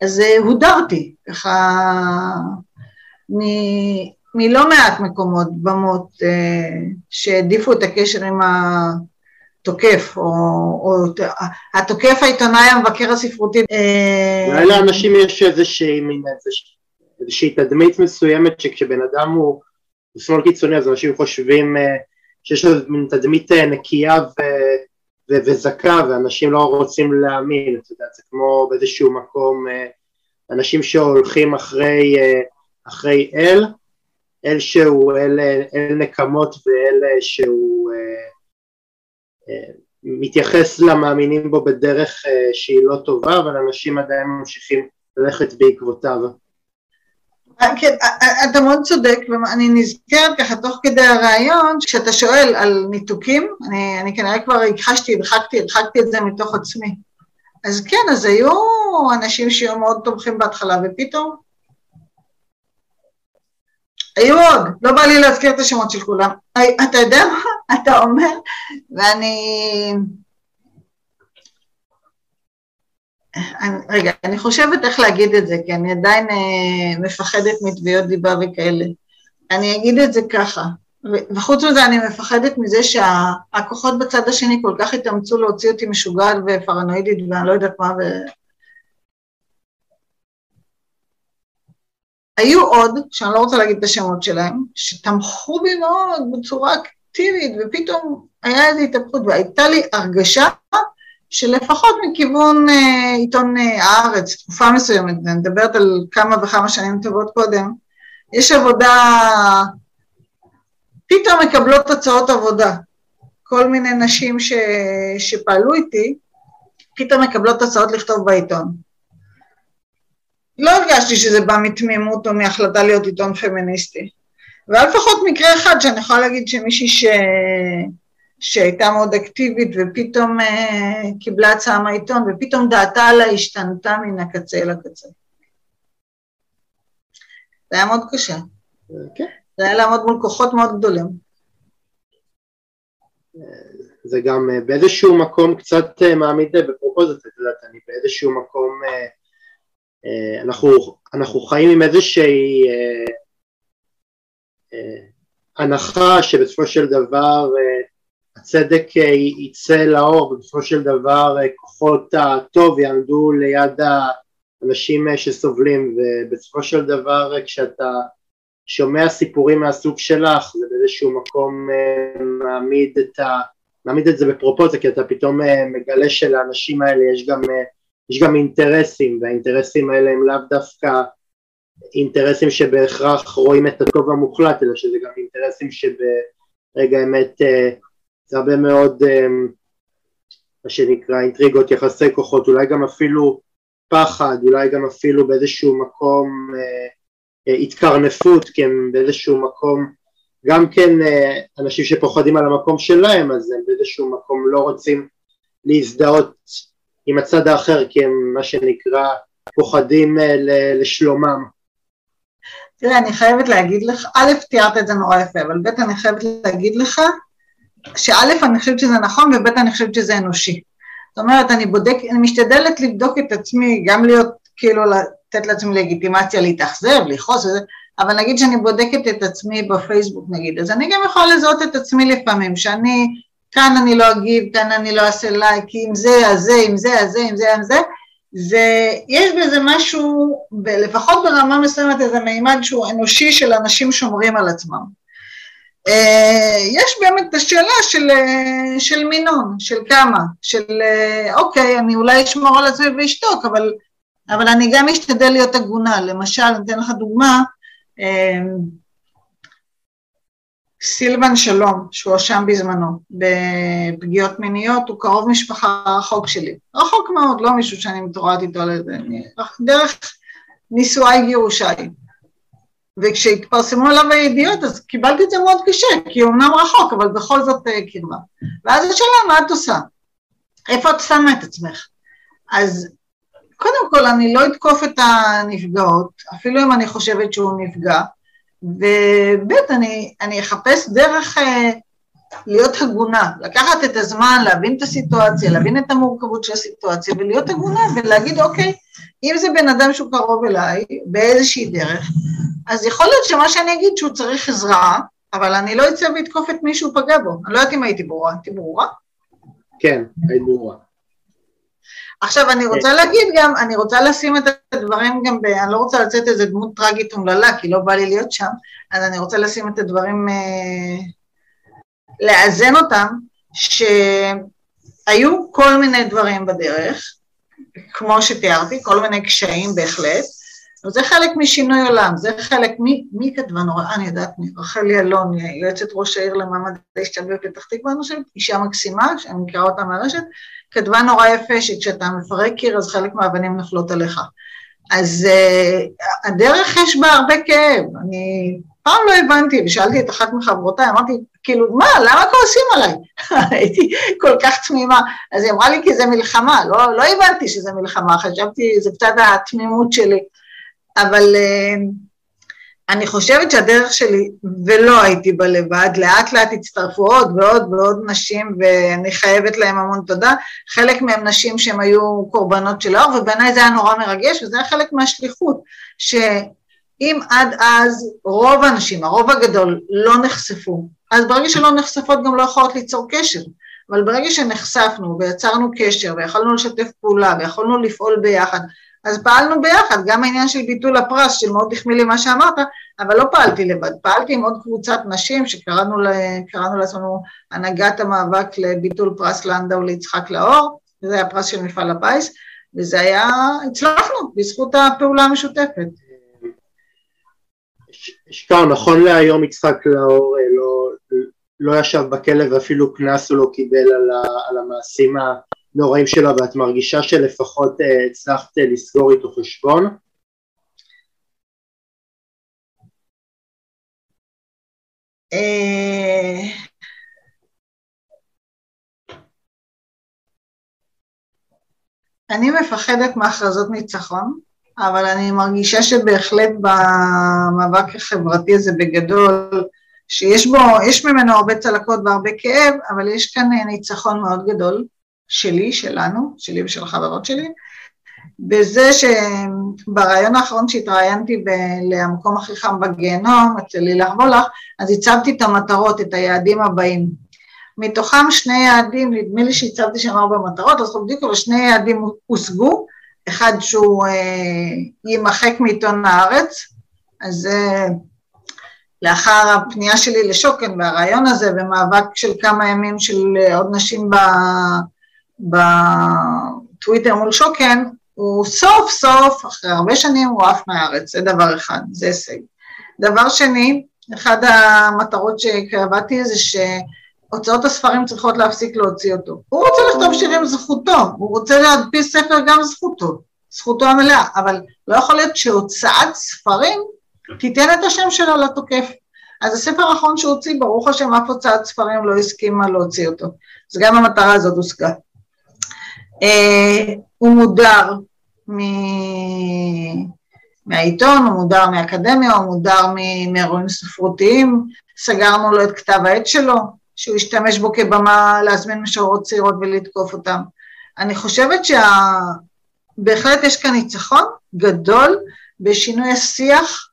B: אז אה, הודרתי, ככה, מלא מעט מקומות, במות, שהעדיפו את הקשר עם התוקף, או, או התוקף העיתונאי המבקר הספרותי.
A: אה, אולי לאנשים יש איזושהי מין איזושהי תדמית מסוימת שכשבן אדם הוא, שמאל קיצוני אז אנשים חושבים אה, שיש לו מין תדמית אה, נקייה ו, וזכה ואנשים לא רוצים להאמין, אתה יודע, זה כמו באיזשהו מקום אנשים שהולכים אחרי, אחרי אל, אל שהוא אל, אל נקמות ואל שהוא מתייחס למאמינים בו בדרך אה, שהיא לא טובה, אבל אנשים עדיין ממשיכים ללכת בעקבותיו.
B: כן, אתה מאוד צודק, ואני נזכרת ככה תוך כדי הרעיון, כשאתה שואל על ניתוקים, אני, אני כנראה כבר הכחשתי, הדחקתי, הדחקתי את זה מתוך עצמי. אז כן, אז היו אנשים שהיו מאוד תומכים בהתחלה, ופתאום... היו עוד, לא בא לי להזכיר את השמות של כולם. אתה יודע מה אתה אומר? ואני... אני, רגע, אני חושבת איך להגיד את זה, כי אני עדיין אה, מפחדת מתביעות דיבה וכאלה. אני אגיד את זה ככה, וחוץ מזה אני מפחדת מזה שהכוחות בצד השני כל כך התאמצו להוציא אותי משוגעת ופרנואידית ואני לא יודעת מה. ו... היו עוד, שאני לא רוצה להגיד את השמות שלהם, שתמכו בי מאוד בצורה אקטיבית, ופתאום היה איזו התהפכות, והייתה לי הרגשה שלפחות מכיוון אה, עיתון אה, הארץ, תקופה מסוימת, אני מדברת על כמה וכמה שנים טובות קודם, יש עבודה, פתאום מקבלות הצעות עבודה. כל מיני נשים ש, שפעלו איתי, פתאום מקבלות הצעות לכתוב בעיתון. לא הרגשתי שזה בא מתמימות או מהחלטה להיות עיתון פמיניסטי. והיה לפחות מקרה אחד שאני יכולה להגיד שמישהי ש... שהייתה מאוד אקטיבית ופתאום אה, קיבלה הצעה מהעיתון ופתאום דעתה עליה השתנתה מן הקצה אל הקצה. זה היה מאוד קשה. כן. זה היה לעמוד מול כוחות מאוד גדולים.
A: זה גם אה, באיזשהו מקום קצת אה, מעמיד בפרופוזית, את יודעת, אני באיזשהו מקום, אנחנו, אנחנו חיים עם איזושהי הנחה שבסופו של דבר הצדק אה, יצא לאור. ובסופו של דבר אה, כוחות הטוב יעמדו ליד האנשים אה, שסובלים. ובסופו של דבר כשאתה שומע סיפורים מהסוג שלך זה באיזשהו מקום מעמיד את, ה, מעמיד את זה בפרופוזיה כי אתה פתאום מגלה שלאנשים האלה יש גם, יש גם אינטרסים. והאינטרסים האלה הם לאו דווקא אינטרסים שבהכרח רואים את הטוב המוחלט אלא שזה גם אינטרסים שברגע האמת זה הרבה מאוד אמ, מה שנקרא אינטריגות, יחסי כוחות, אולי גם אפילו פחד, אולי גם אפילו באיזשהו מקום אה, אה, התקרנפות, כי הם באיזשהו מקום, גם כן אה, אנשים שפוחדים על המקום שלהם, אז הם באיזשהו מקום לא רוצים להזדהות עם הצד האחר, כי הם מה שנקרא פוחדים לשלומם.
B: תראה, אני חייבת להגיד לך, א', תיארת את זה נורא יפה, אבל ב', אני חייבת להגיד לך שא', אני חושבת שזה נכון, וב', אני חושבת שזה אנושי. זאת אומרת, אני בודק, אני משתדלת לבדוק את עצמי, גם להיות, כאילו, לתת לעצמי לגיטימציה להתאכזב, לכעוס וזה, אבל נגיד שאני בודקת את עצמי בפייסבוק נגיד, אז אני גם יכולה לזהות את עצמי לפעמים, שאני, כאן אני לא אגיב, כאן אני לא אעשה לייק, עם זה, אז זה, עם זה, אז זה, עם זה, עם זה, ויש בזה משהו, לפחות ברמה מסוימת, איזה מימד שהוא אנושי של אנשים שומרים על עצמם. אה, יש באמת את השאלה של, אה, של מינון, של כמה, של אה, אוקיי, אני אולי אשמור על עצמי ואשתוק, אבל, אבל אני גם אשתדל להיות הגונה. למשל, אני אתן לך דוגמה, סילבן שלום, שהואשם בזמנו בפגיעות מיניות, הוא קרוב משפחה רחוק שלי. רחוק מאוד, לא מישהו שאני מתעוררת איתו. דרך נישואי גירושיי. וכשהתפרסמו עליו הידיעות אז קיבלתי את זה מאוד קשה, כי אמנם רחוק, אבל בכל זאת אה, קרבה. ואז השאלה, מה את עושה? איפה את שמה את עצמך? אז קודם כל, אני לא אתקוף את הנפגעות, אפילו אם אני חושבת שהוא נפגע, וב' אני, אני אחפש דרך אה, להיות הגונה, לקחת את הזמן, להבין את הסיטואציה, להבין את המורכבות של הסיטואציה ולהיות הגונה ולהגיד, אוקיי, אם זה בן אדם שהוא קרוב אליי באיזושהי דרך, אז יכול להיות שמה שאני אגיד שהוא צריך עזרה, אבל אני לא אצא ואתקוף את מי שהוא פגע בו. אני לא יודעת אם הייתי ברורה. הייתי ברורה?
A: כן, היית ברורה.
B: עכשיו, אני רוצה להגיד גם, אני רוצה לשים את הדברים גם ב... אני לא רוצה לצאת איזה דמות טרגית אומללה, כי לא בא לי להיות שם, אז אני רוצה לשים את הדברים, אה, לאזן אותם, שהיו כל מיני דברים בדרך, כמו שתיארתי, כל מיני קשיים בהחלט, זה חלק משינוי עולם, זה חלק, מי, מי כתבה נורא, אני יודעת מי, רחלי אלון, יועצת ראש העיר למעמד האישה בפתח תקווה, אני חושבת, אישה מקסימה, שאני מכירה אותה מהרשת, כתבה נורא יפה שכשאתה מפרק קיר אז חלק מהאבנים נופלות עליך. אז uh, הדרך יש בה הרבה כאב, אני פעם לא הבנתי, ושאלתי את אחת מחברותיי, אמרתי, כאילו, מה, למה כועסים עליי? [LAUGHS] הייתי כל כך תמימה. אז היא אמרה לי, כי זה מלחמה, לא, לא הבנתי שזה מלחמה, חשבתי, זה קצת התמימות שלי. אבל uh, אני חושבת שהדרך שלי, ולא הייתי בה לבד, לאט לאט הצטרפו עוד ועוד ועוד נשים, ואני חייבת להם המון תודה. חלק מהם נשים שהן היו קורבנות של האור, ובעיניי זה היה נורא מרגש, וזה היה חלק מהשליחות, שאם עד אז רוב האנשים, הרוב הגדול, לא נחשפו, אז ברגע שלא נחשפות גם לא יכולות ליצור קשר. אבל ברגע שנחשפנו ויצרנו קשר ויכולנו לשתף פעולה ויכולנו לפעול ביחד, אז פעלנו ביחד, גם העניין של ביטול הפרס, שמאוד החמיא לי מה שאמרת, אבל לא פעלתי לבד, פעלתי עם עוד קבוצת נשים שקראנו לעצמנו הנהגת המאבק לביטול פרס לנדאו ליצחק לאור, וזה היה פרס של מפעל הפיס, וזה היה, הצלחנו, בזכות הפעולה המשותפת.
A: שכר, נכון להיום יצחק לאור אה, לא, לא ישב בכלא ואפילו קנס הוא לא קיבל על, ה, על המעשים הנוראים שלו ואת מרגישה שלפחות אה, הצלחת אה, לסגור איתו חשבון?
B: אני מפחדת מהכרזות ניצחון, אבל אני מרגישה שבהחלט במאבק החברתי הזה בגדול, שיש בו, יש ממנו הרבה צלקות והרבה כאב, אבל יש כאן ניצחון מאוד גדול שלי, שלנו, שלי ושל החברות שלי, בזה שברעיון האחרון שהתראיינתי ב- למקום הכי חם בגיהנום, אצל לילך וולך, אז הצבתי את המטרות, את היעדים הבאים. מתוכם שני יעדים, נדמה לי שהצבתי שם ארבע מטרות, אז בדיוק אבל שני יעדים הושגו, אחד שהוא אה, יימחק מעיתון הארץ, אז אה, לאחר הפנייה שלי לשוקן והרעיון הזה ומאבק של כמה ימים של אה, עוד נשים בטוויטר מול שוקן, הוא סוף סוף, אחרי הרבה שנים, הוא עף מהארץ, זה דבר אחד, זה הישג. דבר שני, אחת המטרות שקבעתי זה שהוצאות הספרים צריכות להפסיק להוציא אותו. הוא רוצה לכתוב שירים זכותו, הוא רוצה להדפיס ספר גם זכותו, זכותו המלאה, אבל לא יכול להיות שהוצאת ספרים תיתן את השם שלו לתוקף. אז הספר האחרון שהוא הוציא, ברוך השם, אף הוצאת ספרים לא הסכימה להוציא אותו. אז גם המטרה הזאת הושגה. אה, הוא מודר מ... מהעיתון, הוא מודר מאקדמיה, הוא מודר מאירועים ספרותיים, סגרנו לו את כתב העת שלו, שהוא השתמש בו כבמה להזמין משוררות צעירות ולתקוף אותם. אני חושבת שבהחלט שה... יש כאן ניצחון גדול בשינוי השיח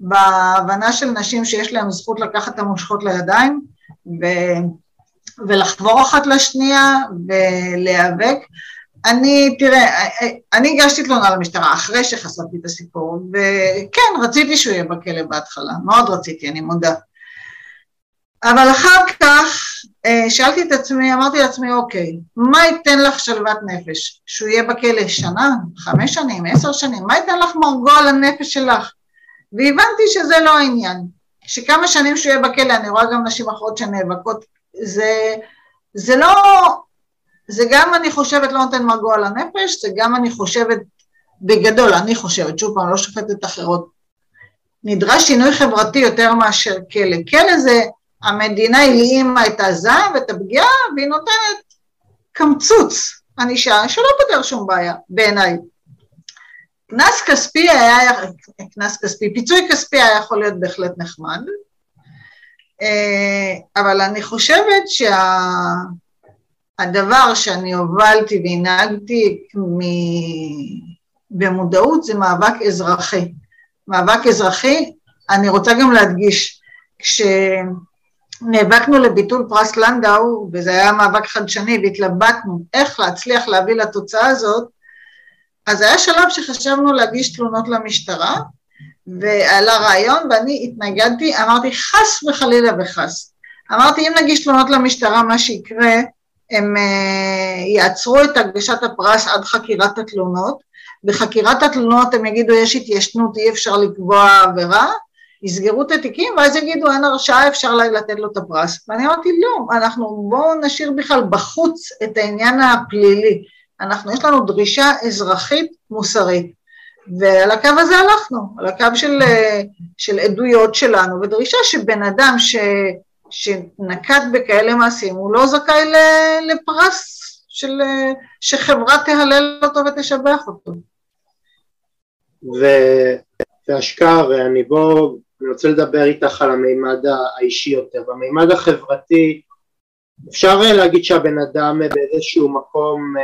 B: בהבנה של נשים שיש להן זכות לקחת את המושכות לידיים ו... ולחבור אחת לשנייה ולהיאבק. אני, תראה, אני הגשתי תלונה למשטרה אחרי שחשפתי את הסיפור, וכן, רציתי שהוא יהיה בכלא בהתחלה, מאוד רציתי, אני מודה. אבל אחר כך אה, שאלתי את עצמי, אמרתי לעצמי, אוקיי, מה ייתן לך שלוות נפש? שהוא יהיה בכלא שנה, חמש שנים, עשר שנים, מה ייתן לך מרגוע לנפש שלך? והבנתי שזה לא העניין, שכמה שנים שהוא יהיה בכלא, אני רואה גם נשים אחרות שנאבקות, זה, זה לא, זה גם אני חושבת לא נותן מרגוע לנפש, זה גם אני חושבת, בגדול, אני חושבת, שוב פעם, לא שופטת אחרות, נדרש שינוי חברתי יותר מאשר כלא. כלא זה, המדינה הלאימה את הזעם ואת הפגיעה, והיא נותנת קמצוץ ענישה, שלא פותר שום בעיה, בעיניי. קנס כספי היה, קנס כספי, פיצוי כספי היה יכול להיות בהחלט נחמד, אבל אני חושבת שהדבר שה, שאני הובלתי והנהגתי במודעות זה מאבק אזרחי. מאבק אזרחי, אני רוצה גם להדגיש, כשנאבקנו לביטול פרס לנדאו, וזה היה מאבק חדשני והתלבטנו איך להצליח להביא לתוצאה הזאת, אז היה שלב שחשבנו להגיש תלונות למשטרה, ועלה רעיון, ואני התנגדתי, אמרתי חס וחלילה וחס. אמרתי, אם נגיש תלונות למשטרה, מה שיקרה, הם uh, יעצרו את הגשת הפרס עד חקירת התלונות, בחקירת התלונות הם יגידו יש התיישנות, אי אפשר לקבוע עבירה, יסגרו את התיקים ואז יגידו אין הרשעה, אפשר לתת לו את הפרס. ואני אמרתי לא, אנחנו בואו נשאיר בכלל בחוץ את העניין הפלילי, אנחנו, יש לנו דרישה אזרחית מוסרית. ועל הקו הזה הלכנו, על הקו של, של עדויות שלנו, ודרישה שבן אדם ש, שנקט בכאלה מעשים, הוא לא זכאי לפרס של, שחברה תהלל אותו ותשבח אותו.
A: ואשכר, אני בוא, אני רוצה לדבר איתך על המימד האישי יותר. במימד החברתי אפשר להגיד שהבן אדם באיזשהו מקום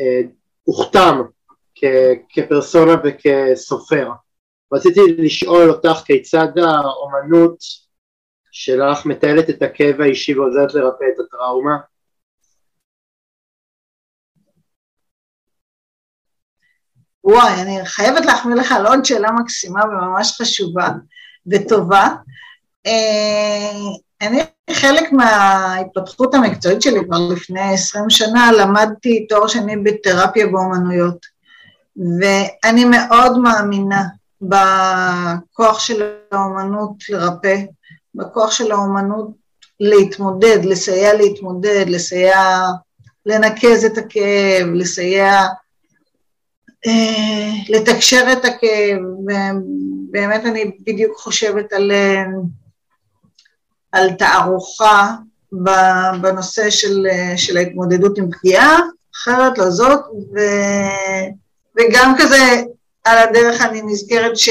A: אה, הוכתם כפרסונה וכסופר. רציתי לשאול אותך כיצד האומנות שלך מטיילת את הכאב האישי ועוזרת לרפא את הטראומה?
B: וואי, אני חייבת להחמיא לך על עוד שאלה מקסימה וממש חשובה וטובה. אה, אני חלק מההתפתחות המקצועית שלי כבר לפני עשרים שנה למדתי תואר שני בתרפיה באומנויות ואני מאוד מאמינה בכוח של האומנות לרפא, בכוח של האומנות להתמודד, לסייע להתמודד, לסייע לנקז את הכאב, לסייע אה, לתקשר את הכאב, באמת אני בדיוק חושבת על, אה, על תערוכה בנושא של, אה, של ההתמודדות עם פגיעה, אחרת לא ו, וגם כזה על הדרך אני נזכרת ש,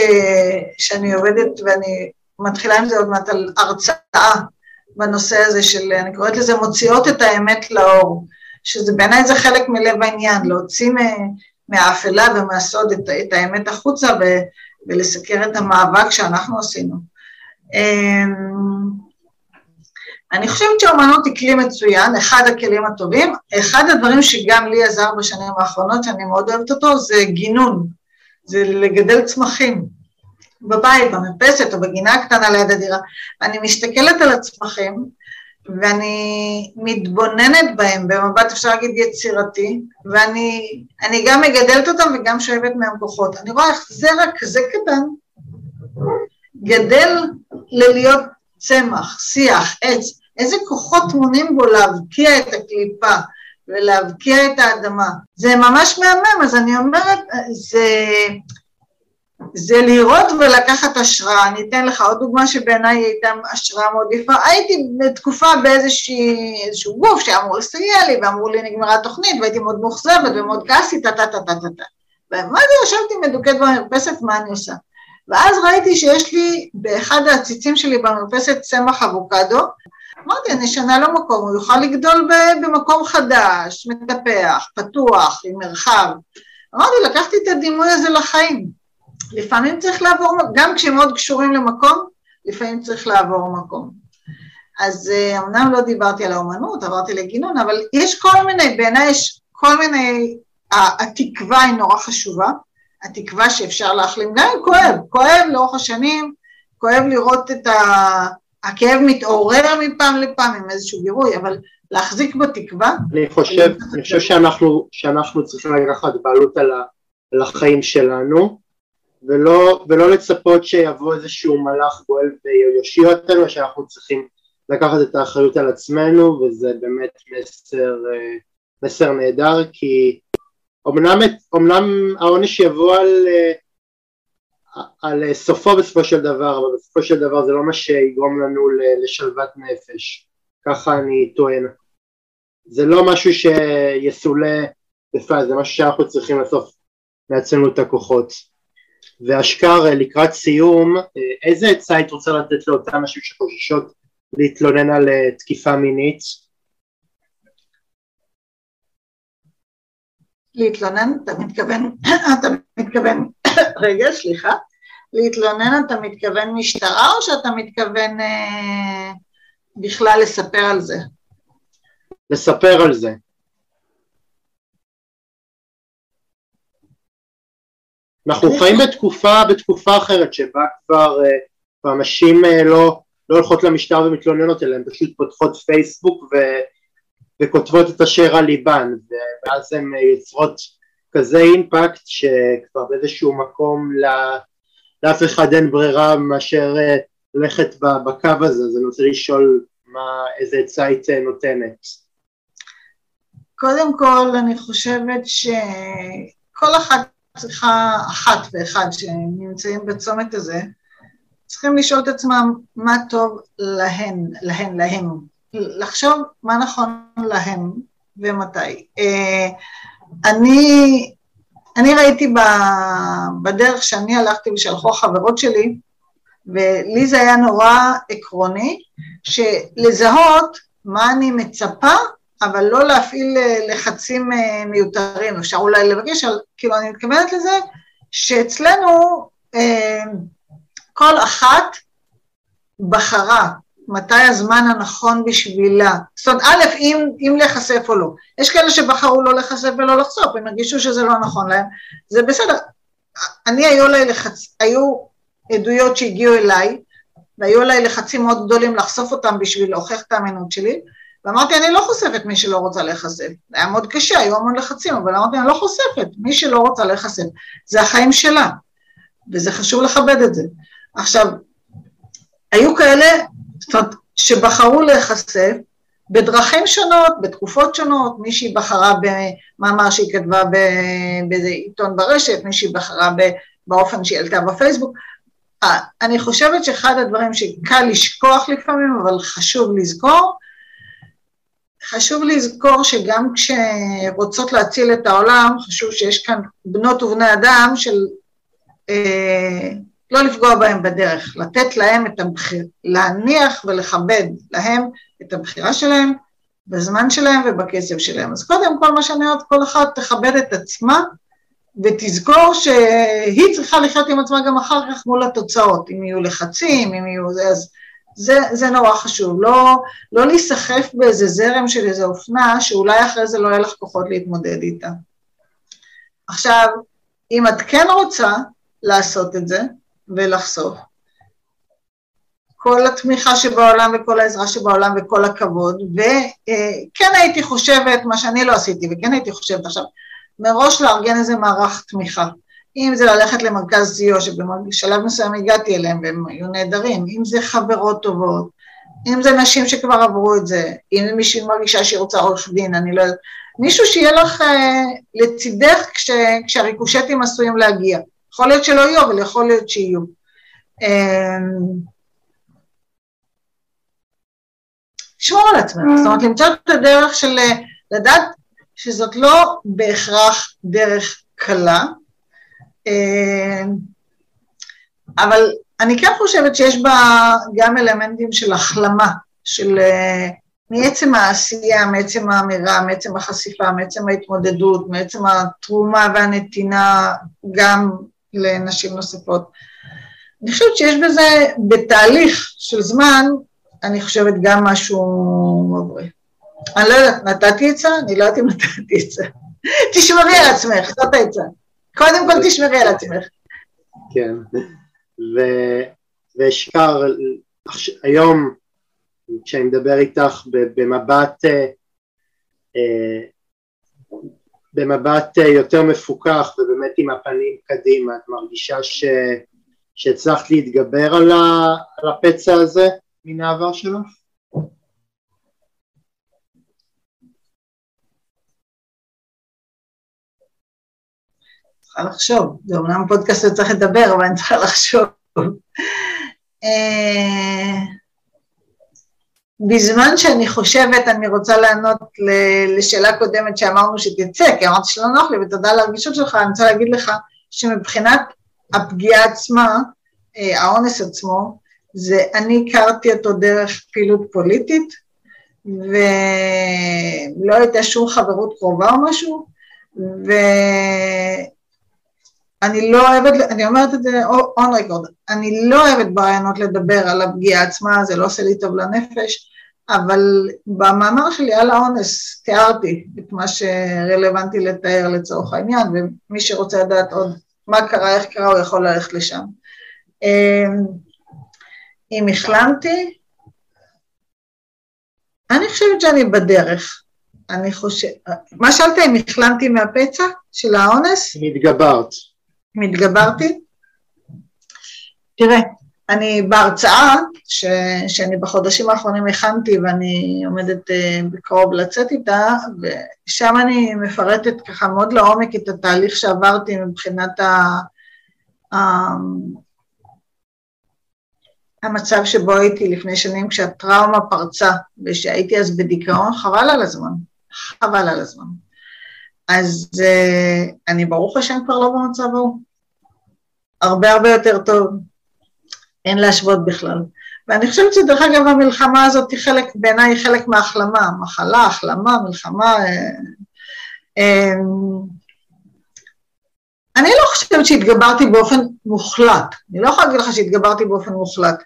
B: שאני עובדת ואני מתחילה עם זה עוד מעט על הרצאה בנושא הזה של, אני קוראת לזה מוציאות את האמת לאור, שזה בעיניי זה חלק מלב העניין, להוציא מהאפלה ומהסוד את, את האמת החוצה ו, ולסקר את המאבק שאנחנו עשינו. אמ, אני חושבת שאומנות היא כלי מצוין, אחד הכלים הטובים. אחד הדברים שגם לי עזר בשנים האחרונות, שאני מאוד אוהבת אותו, זה גינון, זה לגדל צמחים בבית, במרפסת או בגינה הקטנה ליד הדירה. ואני מסתכלת על הצמחים, ואני מתבוננת בהם במבט, אפשר להגיד, יצירתי, ואני גם מגדלת אותם וגם שואבת מהם כוחות. אני רואה איך זרע כזה קטן גדל ללהיות צמח, שיח, עץ, איזה כוחות טמונים בו להבקיע את הקליפה ולהבקיע את האדמה. זה ממש מהמם, אז אני אומרת, זה... זה לראות ולקחת השראה. אני אתן לך עוד דוגמה שבעיניי הייתה השראה מאוד יפה. הייתי בתקופה באיזשהו גוף שאמור לסייע לי, ואמרו לי נגמרה התוכנית, והייתי מאוד מאוכזבת ומאוד כעסית, טה טה טה טה טה. ומה זה ישבתי מדוכאת במרפסת, מה אני עושה? ואז ראיתי שיש לי באחד העציצים שלי במרפסת צמח אבוקדו, אמרתי, אני אשנה לו מקום, הוא יוכל לגדול במקום חדש, מטפח, פתוח, עם מרחב. אמרתי, לקחתי את הדימוי הזה לחיים. לפעמים צריך לעבור, גם כשהם מאוד קשורים למקום, לפעמים צריך לעבור מקום. אז אה, אמנם לא דיברתי על האומנות, עברתי לגינון, אבל יש כל מיני, בעיניי יש כל מיני, התקווה היא נורא חשובה, התקווה שאפשר להחלים, גם אם כואב, כואב לאורך השנים, כואב לראות את ה... הכאב מתעורר מפעם לפעם עם איזשהו גירוי, אבל להחזיק בתקווה.
A: אני חושב, אני חושב שאנחנו, שאנחנו צריכים לקחת בעלות על, החיים שלנו, ולא, ולא לצפות שיבוא איזשהו מלאך גואל ויושיע אותנו, שאנחנו צריכים לקחת את האחריות על עצמנו, וזה באמת מסר, אה, מסר נהדר, כי אמנם, אמנם העונש יבוא על, אה, על סופו בסופו של דבר, אבל בסופו של דבר זה לא מה שיגרום לנו לשלוות נפש, ככה אני טוען. זה לא משהו שיסולא בפעל, זה משהו שאנחנו צריכים לאסוף מעצמנו את הכוחות. ואשכר אה, לקראת סיום, אה, איזה עצה היית רוצה לתת לאותן נשים שחוששות להתלונן על אה, תקיפה מינית?
B: להתלונן, אתה מתכוון, [COUGHS] אתה מתכוון, [COUGHS] רגע, סליחה, להתלונן אתה מתכוון משטרה או שאתה מתכוון אה, בכלל לספר על זה?
A: לספר על זה. אנחנו חיים בתקופה, בתקופה אחרת שבה כבר, כבר אה, אה, לא, לא הולכות למשטר ומתלוננות אליהן, פשוט פותחות פייסבוק ו, וכותבות את אשר על ליבן, ואז הן אה, יוצרות כזה אימפקט שכבר באיזשהו מקום לא, לאף אחד אין ברירה מאשר ללכת בקו הזה, אז אני רוצה לשאול מה, איזה עצה היית נותנת.
B: קודם כל אני חושבת שכל אחת צריכה, אחת ואחד שנמצאים בצומת הזה, צריכים לשאול את עצמם מה טוב להן, להן, להם, לחשוב מה נכון להם ומתי. אה, אני, אני ראיתי בדרך שאני הלכתי ושלחו החברות שלי, ולי זה היה נורא עקרוני, שלזהות מה אני מצפה, אבל לא להפעיל אה, לחצים אה, מיותרים. אפשר אולי לבקש, על, כאילו אני מתכוונת לזה, שאצלנו כל אחת בחרה מתי הזמן הנכון בשבילה. זאת אומרת, א', אם, אם להיחשף או לא. יש כאלה שבחרו לא להיחשף ולא לחשוף, הם הרגישו שזה לא נכון להם, זה בסדר. אני, היו לי לחצ... היו עדויות שהגיעו אליי, והיו עליי לחצים מאוד גדולים לחשוף אותם בשביל להוכיח את האמינות שלי, ואמרתי, אני לא חושפת מי שלא רוצה להיחשף. היה מאוד קשה, היו המון לחצים, אבל אמרתי, אני לא חושפת, מי שלא רוצה להיחשף. זה החיים שלה, וזה חשוב לכבד את זה. עכשיו, היו כאלה, זאת אומרת, שבחרו להיחשף בדרכים שונות, בתקופות שונות, מישהי בחרה במאמר שהיא כתבה באיזה עיתון ברשת, מישהי בחרה באופן שהיא עלתה בפייסבוק. אה, אני חושבת שאחד הדברים שקל לשכוח לפעמים, אבל חשוב לזכור, חשוב לזכור שגם כשרוצות להציל את העולם, חשוב שיש כאן בנות ובני אדם של אה, לא לפגוע בהם בדרך, לתת להם את הבחיר, להניח ולכבד להם את הבחירה שלהם בזמן שלהם ובכסף שלהם. אז קודם כל מה שאני אומרת, כל אחת תכבד את עצמה ותזכור שהיא צריכה לחיות עם עצמה גם אחר כך מול התוצאות, אם יהיו לחצים, אם יהיו זה, אז זה, זה נורא חשוב, לא, לא להיסחף באיזה זרם של איזה אופנה שאולי אחרי זה לא יהיה לך כוחות להתמודד איתה. עכשיו, אם את כן רוצה לעשות את זה, ולחשוף. כל התמיכה שבעולם וכל העזרה שבעולם וכל הכבוד, וכן הייתי חושבת, מה שאני לא עשיתי, וכן הייתי חושבת עכשיו, מראש לארגן איזה מערך תמיכה. אם זה ללכת למרכז סיוע, שבשלב מסוים הגעתי אליהם והם היו נהדרים, אם זה חברות טובות, אם זה נשים שכבר עברו את זה, אם מישהי מרגישה שהיא רוצה עורך דין, אני לא יודעת, מישהו שיהיה לך אה, לצידך כש, כשהריקושטים עשויים להגיע. יכול להיות שלא יהיו, אבל יכול להיות שיהיו. לשמור אמ, על עצמך, זאת אומרת, למצוא את הדרך של לדעת שזאת לא בהכרח דרך קלה, אמ, אבל אני כן חושבת שיש בה גם אלמנטים של החלמה, של אה, מעצם העשייה, מעצם האמירה, מעצם החשיפה, מעצם ההתמודדות, מעצם התרומה והנתינה גם לנשים נוספות. אני חושבת שיש בזה, בתהליך של זמן, אני חושבת גם משהו מבריא. אני לא יודעת, נתתי עצה? אני לא יודעת אם נתתי עצה. [LAUGHS] תשמרי על עצמך, זאת העצה. קודם כל תשמרי על עצמך.
A: כן, ואשכר, היום כשאני מדבר איתך במבט אה, אה, במבט אה, יותר מפוקח ובאמת עם הפנים קדימה, את מרגישה ש... שהצלחת להתגבר על, ה... על הפצע הזה מן העבר שלך?
B: צריכה לחשוב, זה אומנם פודקאסט שצריך לדבר, אבל אני צריכה לחשוב. בזמן שאני חושבת, אני רוצה לענות לשאלה קודמת שאמרנו שתצא, כי אמרתי שלא נוח לי, ותודה על הרגישות שלך, אני רוצה להגיד לך שמבחינת הפגיעה עצמה, אה, האונס עצמו, זה אני הכרתי אותו דרך פעילות פוליטית, ולא הייתה שום חברות קרובה או משהו, ואני לא אוהבת, אני אומרת את זה און רקורד, אני לא אוהבת ברעיונות לדבר על הפגיעה עצמה, זה לא עושה לי טוב לנפש, אבל במאמר שלי על האונס תיארתי את מה שרלוונטי לתאר לצורך העניין, ומי שרוצה לדעת עוד מה קרה, איך קרה, הוא יכול ללכת לשם. אמ, אם החלמתי, אני חושבת שאני בדרך. אני חושבת, מה שאלת אם החלמתי מהפצע של האונס?
A: מתגברת.
B: מתגברתי? תראה, אני בהרצאה ש, שאני בחודשים האחרונים הכנתי ואני עומדת uh, בקרוב לצאת איתה, ושם אני מפרטת ככה מאוד לעומק את התהליך שעברתי מבחינת ה, ה, המצב שבו הייתי לפני שנים כשהטראומה פרצה ושהייתי אז בדיכאון, חבל על הזמן, חבל על הזמן. אז uh, אני ברוך השם כבר לא במצב ההוא. הרבה הרבה יותר טוב, אין להשוות בכלל. ואני חושבת שדרך אגב המלחמה הזאת היא חלק, בעיניי חלק מההחלמה, מחלה, החלמה, מלחמה. אה, אה, אני לא חושבת שהתגברתי באופן מוחלט, אני לא יכולה להגיד לך שהתגברתי באופן מוחלט,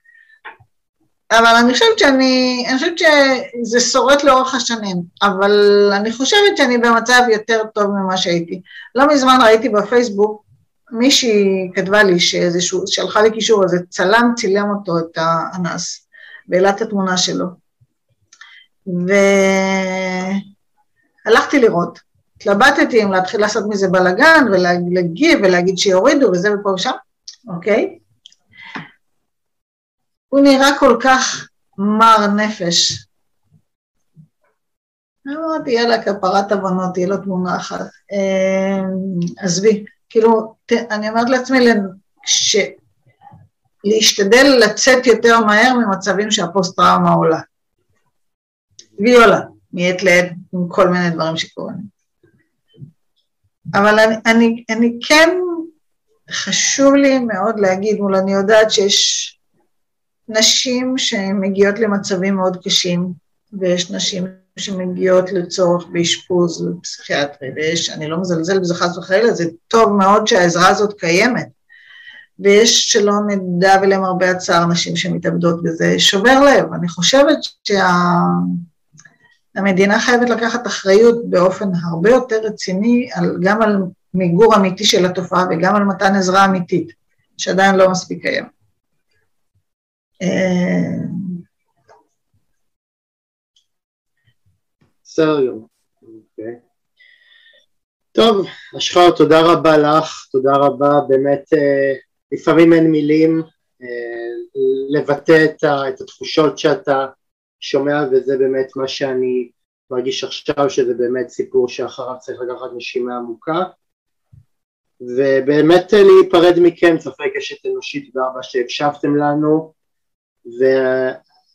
B: אבל אני חושבת שאני, אני חושבת שזה שורט לאורך השנים, אבל אני חושבת שאני במצב יותר טוב ממה שהייתי. לא מזמן ראיתי בפייסבוק מישהי כתבה לי שאיזשהו, שלחה לי קישור, איזה צלם צילם אותו, את האנס, והעלה את התמונה שלו. והלכתי לראות. התלבטתי אם להתחיל לעשות מזה בלאגן ולהגיב ולהגיד שיורידו וזה ופה ושם, אוקיי? הוא נראה כל כך מר נפש. אמרתי, יאללה, כפרת הבנות, תהיה לו תמונה אחת. אמ, עזבי, כאילו, אני אומרת לעצמי, ש... להשתדל לצאת יותר מהר ממצבים שהפוסט-טראומה עולה. והיא עולה, מעת לעת, עם כל מיני דברים שקורים. אבל אני, אני, אני כן, חשוב לי מאוד להגיד, מול אני יודעת שיש נשים שמגיעות למצבים מאוד קשים, ויש נשים שמגיעות לצורך באשפוז פסיכיאטרי, ויש, אני לא מזלזל בזה חס וחלילה, זה טוב מאוד שהעזרה הזאת קיימת. ויש שלא נדע ולמרבה הצער נשים שמתאבדות בזה, שובר לב. אני חושבת שהמדינה שה... חייבת לקחת אחריות באופן הרבה יותר רציני, על, גם על מיגור אמיתי של התופעה וגם על מתן עזרה אמיתית, שעדיין לא מספיק קיים.
A: בסדר גמור. אוקיי. טוב, אשחר, תודה רבה לך, תודה רבה, באמת אה, לפעמים אין מילים אה, לבטא את, את התחושות שאתה שומע וזה באמת מה שאני מרגיש עכשיו שזה באמת סיפור שאחריו צריך לקחת נשימה עמוקה ובאמת להיפרד מכם, צופי קשת אנושית וארבע שהקשבתם לנו ו...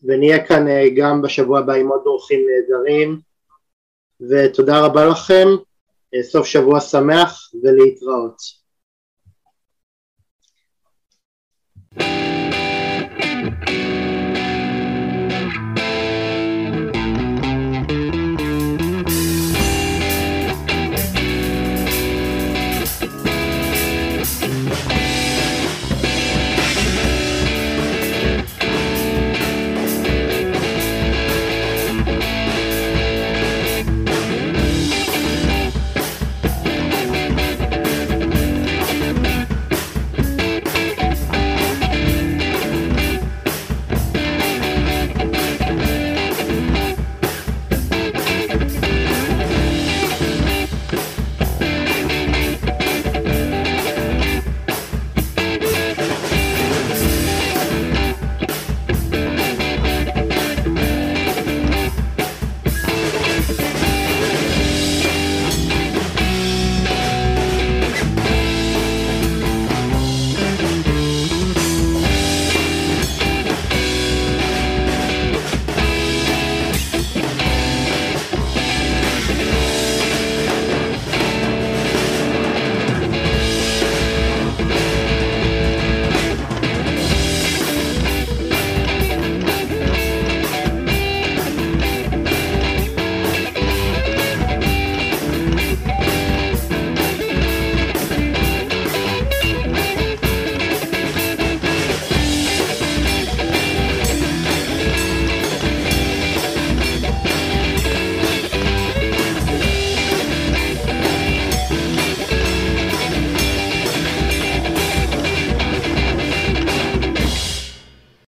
A: ונהיה כאן גם בשבוע הבא עם עוד אורחים נהדרים ותודה רבה לכם, סוף שבוע שמח ולהתראות.